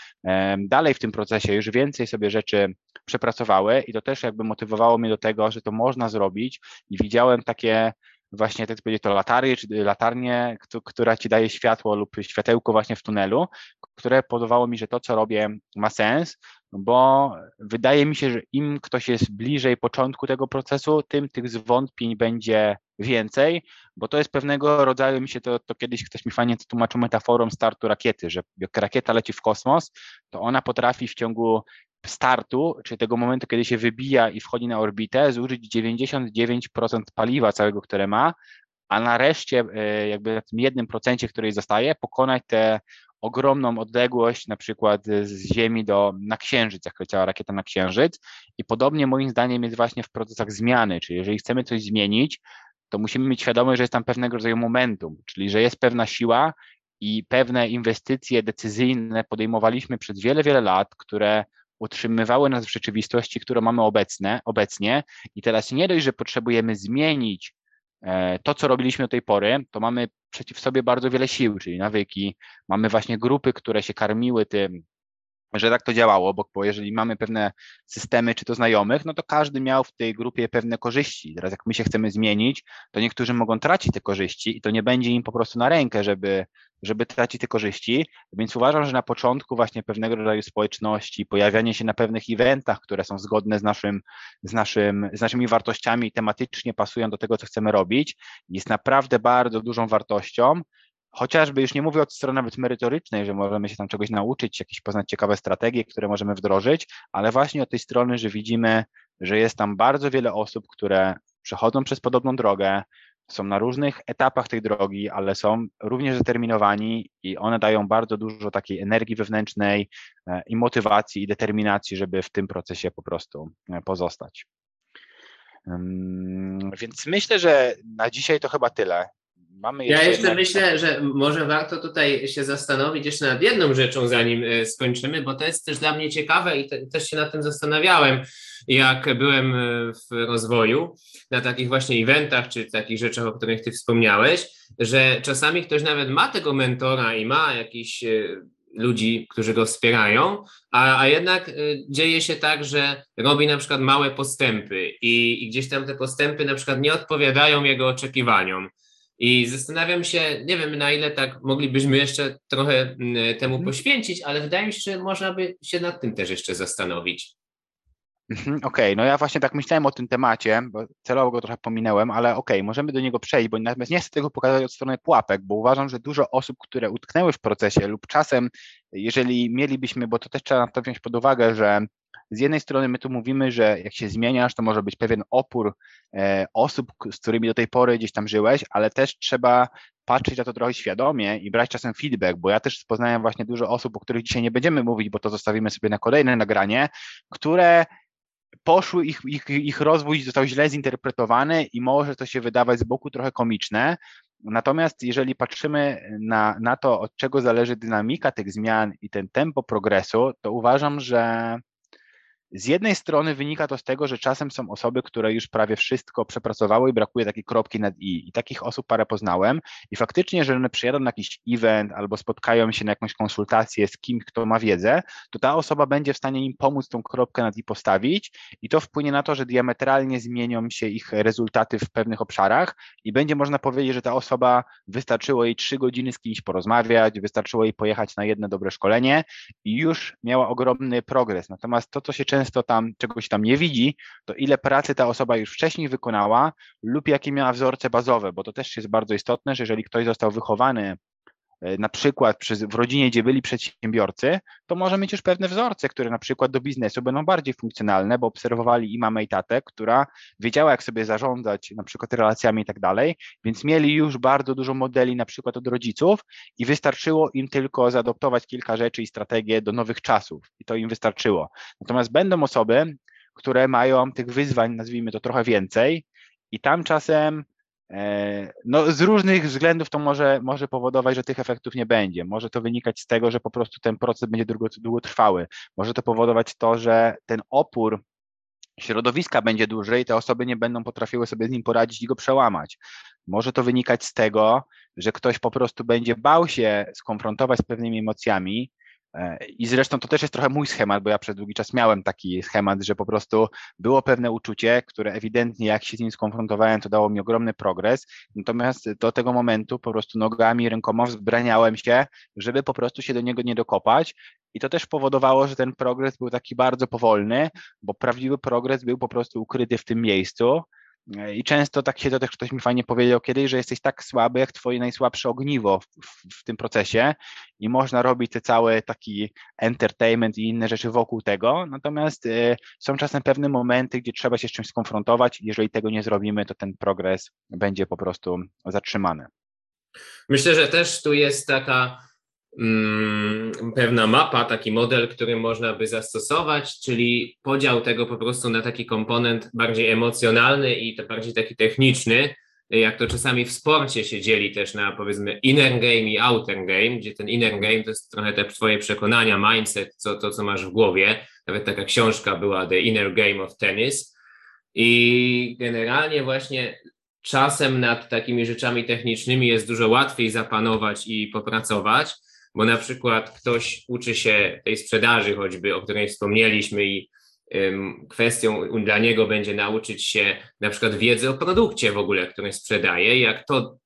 Speaker 2: dalej w tym procesie, już więcej sobie rzeczy przepracowały i to też jakby motywowało mnie do tego, że to można zrobić i widziałem takie właśnie, tak powiedzieć, to latarnię, czy latarnię, która ci daje światło lub światełko właśnie w tunelu, które podawało mi, że to, co robię, ma sens, bo wydaje mi się, że im ktoś jest bliżej początku tego procesu, tym tych zwątpień będzie więcej, bo to jest pewnego rodzaju, mi się to, to kiedyś ktoś mi fajnie tłumaczył metaforą startu rakiety, że jak rakieta leci w kosmos, to ona potrafi w ciągu startu, czyli tego momentu, kiedy się wybija i wchodzi na orbitę, zużyć 99% paliwa całego, które ma, a nareszcie e, jakby na tym jednym procencie, który zostaje, pokonać tę ogromną odległość, na przykład z Ziemi do, na Księżyc, jak leciała rakieta na Księżyc. I podobnie moim zdaniem jest właśnie w procesach zmiany, czyli jeżeli chcemy coś zmienić, to musimy mieć świadomość, że jest tam pewnego rodzaju momentum, czyli że jest pewna siła i pewne inwestycje decyzyjne podejmowaliśmy przez wiele, wiele lat, które utrzymywały nas w rzeczywistości, którą mamy obecne, obecnie. I teraz nie dość, że potrzebujemy zmienić e, to, co robiliśmy do tej pory, to mamy przeciw sobie bardzo wiele sił, czyli nawyki, mamy właśnie grupy, które się karmiły tym, że tak to działało, bo, jeżeli mamy pewne systemy, czy to znajomych, no to każdy miał w tej grupie pewne korzyści. Teraz jak my się chcemy zmienić, to niektórzy mogą tracić te korzyści i to nie będzie im po prostu na rękę, żeby żeby tracić te korzyści, więc uważam, że na początku właśnie pewnego rodzaju społeczności, pojawianie się na pewnych eventach, które są zgodne z, naszym, z, naszym, z naszymi wartościami i tematycznie pasują do tego, co chcemy robić, jest naprawdę bardzo dużą wartością, chociażby już nie mówię od strony nawet merytorycznej, że możemy się tam czegoś nauczyć, jakieś poznać ciekawe strategie, które możemy wdrożyć, ale właśnie od tej strony, że widzimy, że jest tam bardzo wiele osób, które przechodzą przez podobną drogę, są na różnych etapach tej drogi, ale są również zdeterminowani i one dają bardzo dużo takiej energii wewnętrznej e, i motywacji i determinacji, żeby w tym procesie po prostu e, pozostać. Więc myślę, że na dzisiaj to chyba tyle.
Speaker 1: Mamy jeszcze ja jeszcze myślę, że może warto tutaj się zastanowić jeszcze nad jedną rzeczą, zanim e, skończymy, bo to jest też dla mnie ciekawe i te, też się nad tym zastanawiałem, jak byłem e, w rozwoju, na takich właśnie eventach, czy takich rzeczach, o których Ty wspomniałeś, że czasami ktoś nawet ma tego mentora i ma jakiś e, ludzi, którzy go wspierają, a, a jednak dzieje się tak, że robi na przykład małe postępy i, i gdzieś tam te postępy na przykład nie odpowiadają jego oczekiwaniom. I zastanawiam się, nie wiem na ile tak moglibyśmy jeszcze trochę mm, temu mhm. poświęcić, ale wydaje mi się, że można by się nad tym też jeszcze zastanowić.
Speaker 2: Mhm, okej, okay, no ja właśnie tak myślałem o tym temacie, bo celowo go trochę pominęłem, ale okej, okay, możemy do niego przejść, bo natomiast nie chcę tego pokazać od strony pułapek, bo uważam, że dużo osób, które utknęły w procesie lub czasem, jeżeli mielibyśmy, bo to też trzeba to wziąć pod uwagę, że z jednej strony my tu mówimy, że jak się zmieniasz, to może być pewien opór e, osób, z którymi do tej pory gdzieś tam żyłeś, ale też trzeba patrzeć na to trochę świadomie i brać czasem feedback, bo ja też poznałem właśnie dużo osób, o których dzisiaj nie będziemy mówić, bo to zostawimy sobie na kolejne nagranie, które poszły, ich, ich, ich rozwój został źle zinterpretowany i może to się wydawać z boku trochę komiczne. Natomiast jeżeli patrzymy na, na to, od czego zależy dynamika tych zmian i ten tempo progresu, to uważam, że z jednej strony wynika to z tego, że czasem są osoby, które już prawie wszystko przepracowały i brakuje takiej kropki nad i. I takich osób parę poznałem i faktycznie, że one przyjadą na jakiś event albo spotkają się na jakąś konsultację z kimś, kto ma wiedzę, to ta osoba będzie w stanie im pomóc tą kropkę nad i postawić i to wpłynie na to, że diametralnie zmienią się ich rezultaty w pewnych obszarach i będzie można powiedzieć, że ta osoba wystarczyło jej trzy godziny z kimś porozmawiać, wystarczyło jej pojechać na jedno dobre szkolenie i już miała ogromny progres. Natomiast to, co się często często tam czegoś tam nie widzi, to ile pracy ta osoba już wcześniej wykonała lub jakie miała wzorce bazowe, bo to też jest bardzo istotne, że jeżeli ktoś został wychowany na przykład przy, w rodzinie, gdzie byli przedsiębiorcy, to może mieć już pewne wzorce, które na przykład do biznesu będą bardziej funkcjonalne, bo obserwowali i mamę i tatę, która wiedziała, jak sobie zarządzać na przykład relacjami i tak dalej, więc mieli już bardzo dużo modeli na przykład od rodziców i wystarczyło im tylko zaadoptować kilka rzeczy i strategie do nowych czasów i to im wystarczyło. Natomiast będą osoby, które mają tych wyzwań, nazwijmy to trochę więcej i tam czasem E, no, z różnych względów to może, może powodować, że tych efektów nie będzie. Może to wynikać z tego, że po prostu ten proces będzie długo, długotrwały. Może to powodować to, że ten opór środowiska będzie duży i te osoby nie będą potrafiły sobie z nim poradzić i go przełamać. Może to wynikać z tego, że ktoś po prostu będzie bał się skonfrontować z pewnymi emocjami, E, I zresztą to też jest trochę mój schemat, bo ja przez długi czas miałem taki schemat, że po prostu było pewne uczucie, które ewidentnie jak się z nim skonfrontowałem, to dało mi ogromny progres. Natomiast do tego momentu po prostu nogami, rękoma wzbraniałem się, żeby po prostu się do niego nie dokopać. I to też powodowało, że ten progres był taki bardzo powolny, bo prawdziwy progres był po prostu ukryty w tym miejscu. I często tak się to też ktoś mi fajnie powiedział kiedyś, że jesteś tak słaby jak twoje najsłabsze ogniwo w, w, w, tym procesie i można robić te całe taki entertainment i inne rzeczy wokół tego, natomiast y, są czasem pewne momenty, gdzie trzeba się z czymś skonfrontować. Jeżeli tego nie zrobimy, to ten progres będzie po prostu zatrzymany.
Speaker 1: Myślę, że też tu jest taka pewna mapa, taki model, który można by zastosować, czyli podział tego po prostu na taki komponent bardziej emocjonalny i to bardziej taki techniczny, jak to czasami w sporcie się dzieli też na powiedzmy inner game i outer game, gdzie ten inner game to jest trochę te twoje przekonania, mindset, co, to co masz w głowie. Nawet taka książka była The Inner Game of Tennis i generalnie właśnie czasem nad takimi rzeczami technicznymi jest dużo łatwiej zapanować i popracować, bo na przykład ktoś uczy się tej sprzedaży choćby, o której wspomnieliśmy i kwestią dla niego będzie nauczyć się na przykład wiedzy o produkcie w ogóle, który sprzedaje, jak to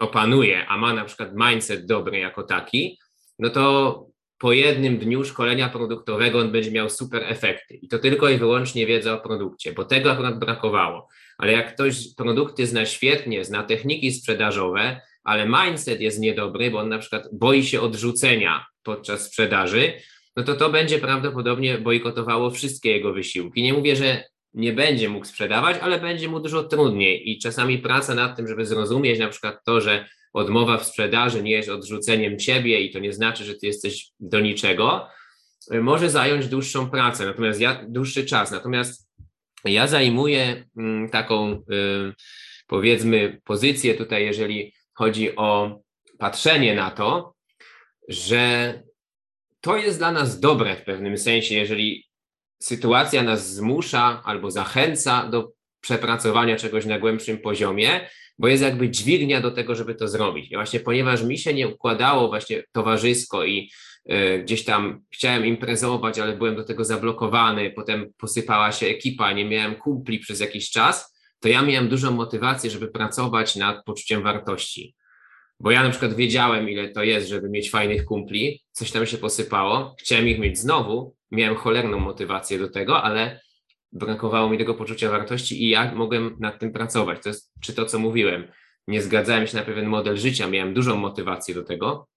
Speaker 1: opanuje, a ma na przykład mindset dobry jako taki, no to po jednym dniu szkolenia produktowego on będzie miał super efekty. I to tylko i wyłącznie wiedza o produkcie, bo tego akurat brakowało. Ale jak ktoś produkty zna świetnie, zna techniki sprzedażowe, ale mindset jest niedobry, bo on na przykład boi się odrzucenia podczas sprzedaży, no to to będzie prawdopodobnie bojkotowało wszystkie jego wysiłki. Nie mówię, że nie będzie mógł sprzedawać, ale będzie mu dużo trudniej i czasami praca nad tym, żeby zrozumieć na przykład to, że odmowa w sprzedaży nie jest odrzuceniem ciebie i to nie znaczy, że ty jesteś do niczego, może zająć dłuższą pracę, natomiast ja dłuższy czas. Natomiast ja zajmuję mm, taką y, powiedzmy pozycję tutaj, jeżeli chodzi o patrzenie na to, że to jest dla nas dobre w pewnym sensie, jeżeli sytuacja nas zmusza albo zachęca do przepracowania czegoś na głębszym poziomie, bo jest jakby dźwignia do tego, żeby to zrobić. I właśnie ponieważ mi się nie układało właśnie towarzysko i y, gdzieś tam chciałem imprezować, ale byłem do tego zablokowany, potem posypała się ekipa, nie miałem kumpli przez jakiś czas, to ja miałem dużą motywację, żeby pracować nad poczuciem wartości. Bo ja na przykład wiedziałem, ile to jest, żeby mieć fajnych kumpli, coś tam się posypało, chciałem ich mieć znowu, miałem cholerną motywację do tego, ale brakowało mi tego poczucia wartości i ja mogłem nad tym pracować. To jest, czy to, co mówiłem, nie zgadzałem się na pewien model życia, miałem dużą motywację do tego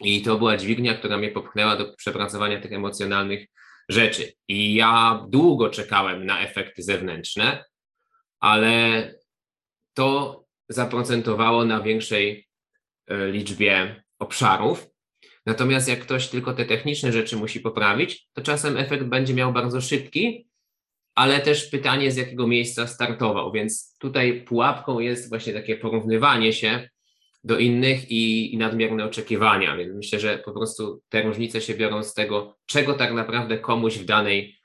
Speaker 1: i to była dźwignia, która mnie popchnęła do przepracowania tych emocjonalnych rzeczy. I ja długo czekałem na efekty zewnętrzne, ale to zaprocentowało na większej e, liczbie obszarów. Natomiast jak ktoś tylko te techniczne rzeczy musi poprawić, to czasem efekt będzie miał bardzo szybki, ale też pytanie, z jakiego miejsca startował. Więc tutaj pułapką jest właśnie takie porównywanie się do innych i, i nadmierne oczekiwania. Więc myślę, że po prostu te różnice się biorą z tego, czego tak naprawdę komuś w danej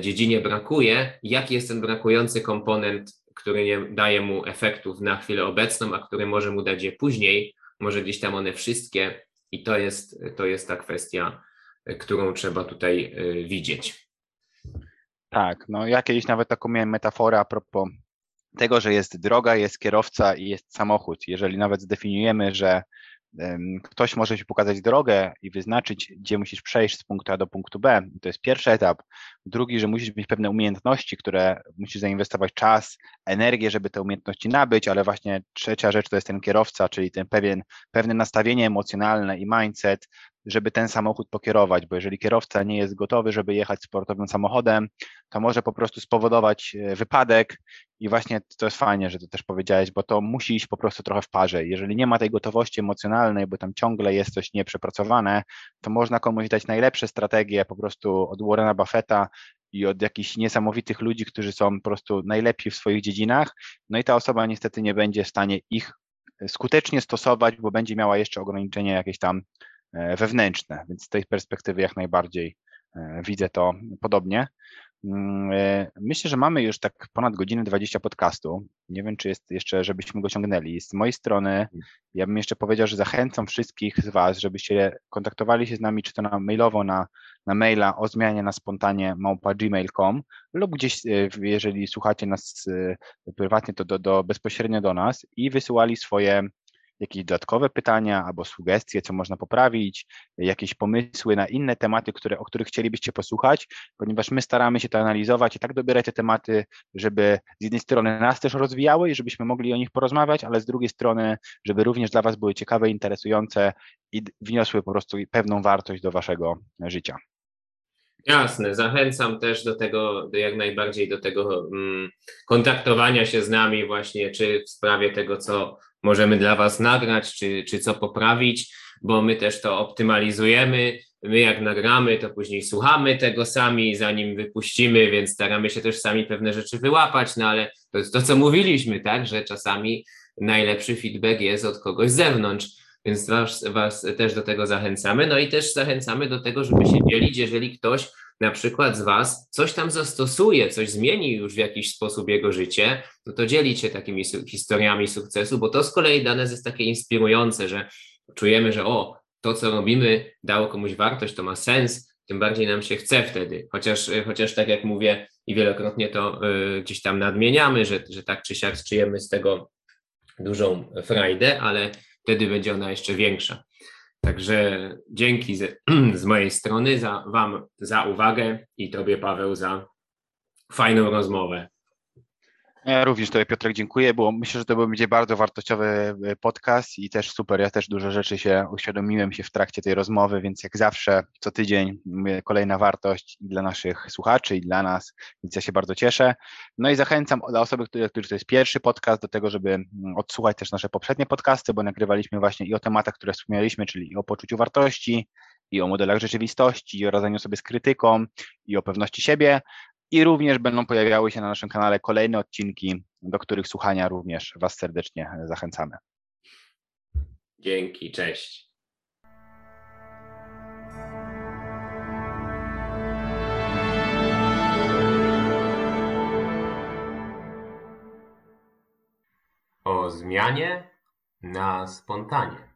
Speaker 1: dziedzinie brakuje, jaki jest ten brakujący komponent, który nie daje mu efektów na chwilę obecną, a który może mu dać je później, może gdzieś tam one wszystkie i to jest, to jest ta kwestia, e, którą trzeba tutaj e, widzieć.
Speaker 2: Tak, no ja kiedyś nawet taką miałem metaforę a propos tego, że jest droga, jest kierowca i jest samochód. Jeżeli nawet zdefiniujemy, że ktoś może ci pokazać drogę i wyznaczyć, gdzie musisz przejść z punktu A do punktu B. To jest pierwszy etap. Drugi, że musisz mieć pewne umiejętności, które musisz zainwestować czas, energię, żeby te umiejętności nabyć, ale właśnie trzecia rzecz to jest ten kierowca, czyli ten pewien, pewne nastawienie emocjonalne i mindset, żeby ten samochód pokierować, bo jeżeli kierowca nie jest gotowy, żeby jechać sportowym samochodem, to może po prostu spowodować e, wypadek i właśnie to jest fajnie, że to też powiedziałeś, bo to musi iść po prostu trochę w parze. Jeżeli nie ma tej gotowości emocjonalnej, bo tam ciągle jest coś nieprzepracowane, to można komuś dać najlepsze strategie po prostu od Warrena Buffetta i od jakichś niesamowitych ludzi, którzy są po prostu najlepiej w swoich dziedzinach, no i ta osoba niestety nie będzie w stanie ich skutecznie stosować, bo będzie miała jeszcze ograniczenia jakieś tam E, wewnętrzne, więc z tej perspektywy jak najbardziej e, widzę to podobnie. Mm, e, myślę, że mamy już tak ponad godzinę 20 podcastu. Nie wiem, czy jest jeszcze, żebyśmy go ciągnęli. Z mojej strony, ja bym jeszcze powiedział, że zachęcam wszystkich z Was, żebyście kontaktowali się z nami, czy to na mailowo, na, na maila o zmianie na spontanie małpa.gmail.com lub gdzieś, jeżeli słuchacie nas prywatnie, to do, do, bezpośrednio do nas i wysyłali swoje jakieś dodatkowe pytania albo sugestie, co można poprawić, jakieś pomysły na inne tematy, które, o których chcielibyście posłuchać, ponieważ my staramy się to analizować i tak dobierać te tematy, żeby z jednej strony nas też rozwijały i żebyśmy mogli o nich porozmawiać, ale z drugiej strony, żeby również dla Was były ciekawe, interesujące i wniosły po prostu pewną wartość do Waszego życia.
Speaker 1: Jasne, zachęcam też do tego, jak najbardziej do tego mm, kontaktowania się z nami właśnie, czy w sprawie tego, co możemy dla Was nagrać, czy, czy co poprawić, bo my też to optymalizujemy. My jak nagramy, to później słuchamy tego sami, zanim wypuścimy, więc staramy się też sami pewne rzeczy wyłapać, no ale to jest to, co mówiliśmy, tak, że czasami najlepszy feedback jest od kogoś z zewnątrz, więc was, was też do tego zachęcamy. No i też zachęcamy do tego, żeby się dzielić, jeżeli ktoś na przykład z Was coś tam zastosuje, coś zmieni już w jakiś sposób jego życie, no to dzielić się takimi historiami sukcesu, bo to z kolei dla nas jest takie inspirujące, że czujemy, że o, to co robimy dało komuś wartość, to ma sens, tym bardziej nam się chce wtedy. Chociaż, chociaż tak jak mówię i wielokrotnie to y, gdzieś tam nadmieniamy, że, że tak czy siak czujemy z tego dużą frajdę, ale wtedy będzie ona jeszcze większa. Także dzięki z, z mojej strony za Wam za uwagę i Tobie, Paweł, za fajną rozmowę.
Speaker 2: Ja również Tobie Piotrek dziękuję, bo myślę, że to będzie bardzo wartościowy e, podcast i też super, ja też dużo rzeczy się uświadomiłem się w trakcie tej rozmowy, więc jak zawsze co tydzień kolejna wartość dla naszych słuchaczy i dla nas, więc ja się bardzo cieszę. No i zachęcam dla osoby, które, to jest pierwszy podcast, do tego, żeby odsłuchać też nasze poprzednie podcasty, bo nagrywaliśmy właśnie i o tematach, które wspomnieliśmy, czyli i o poczuciu wartości, i o modelach rzeczywistości, i o radzeniu sobie z krytyką, i o pewności siebie, i również będą pojawiały się na naszym kanale kolejne odcinki, do których słuchania również Was serdecznie zachęcamy.
Speaker 1: Dzięki, cześć. O zmianie na spontanie.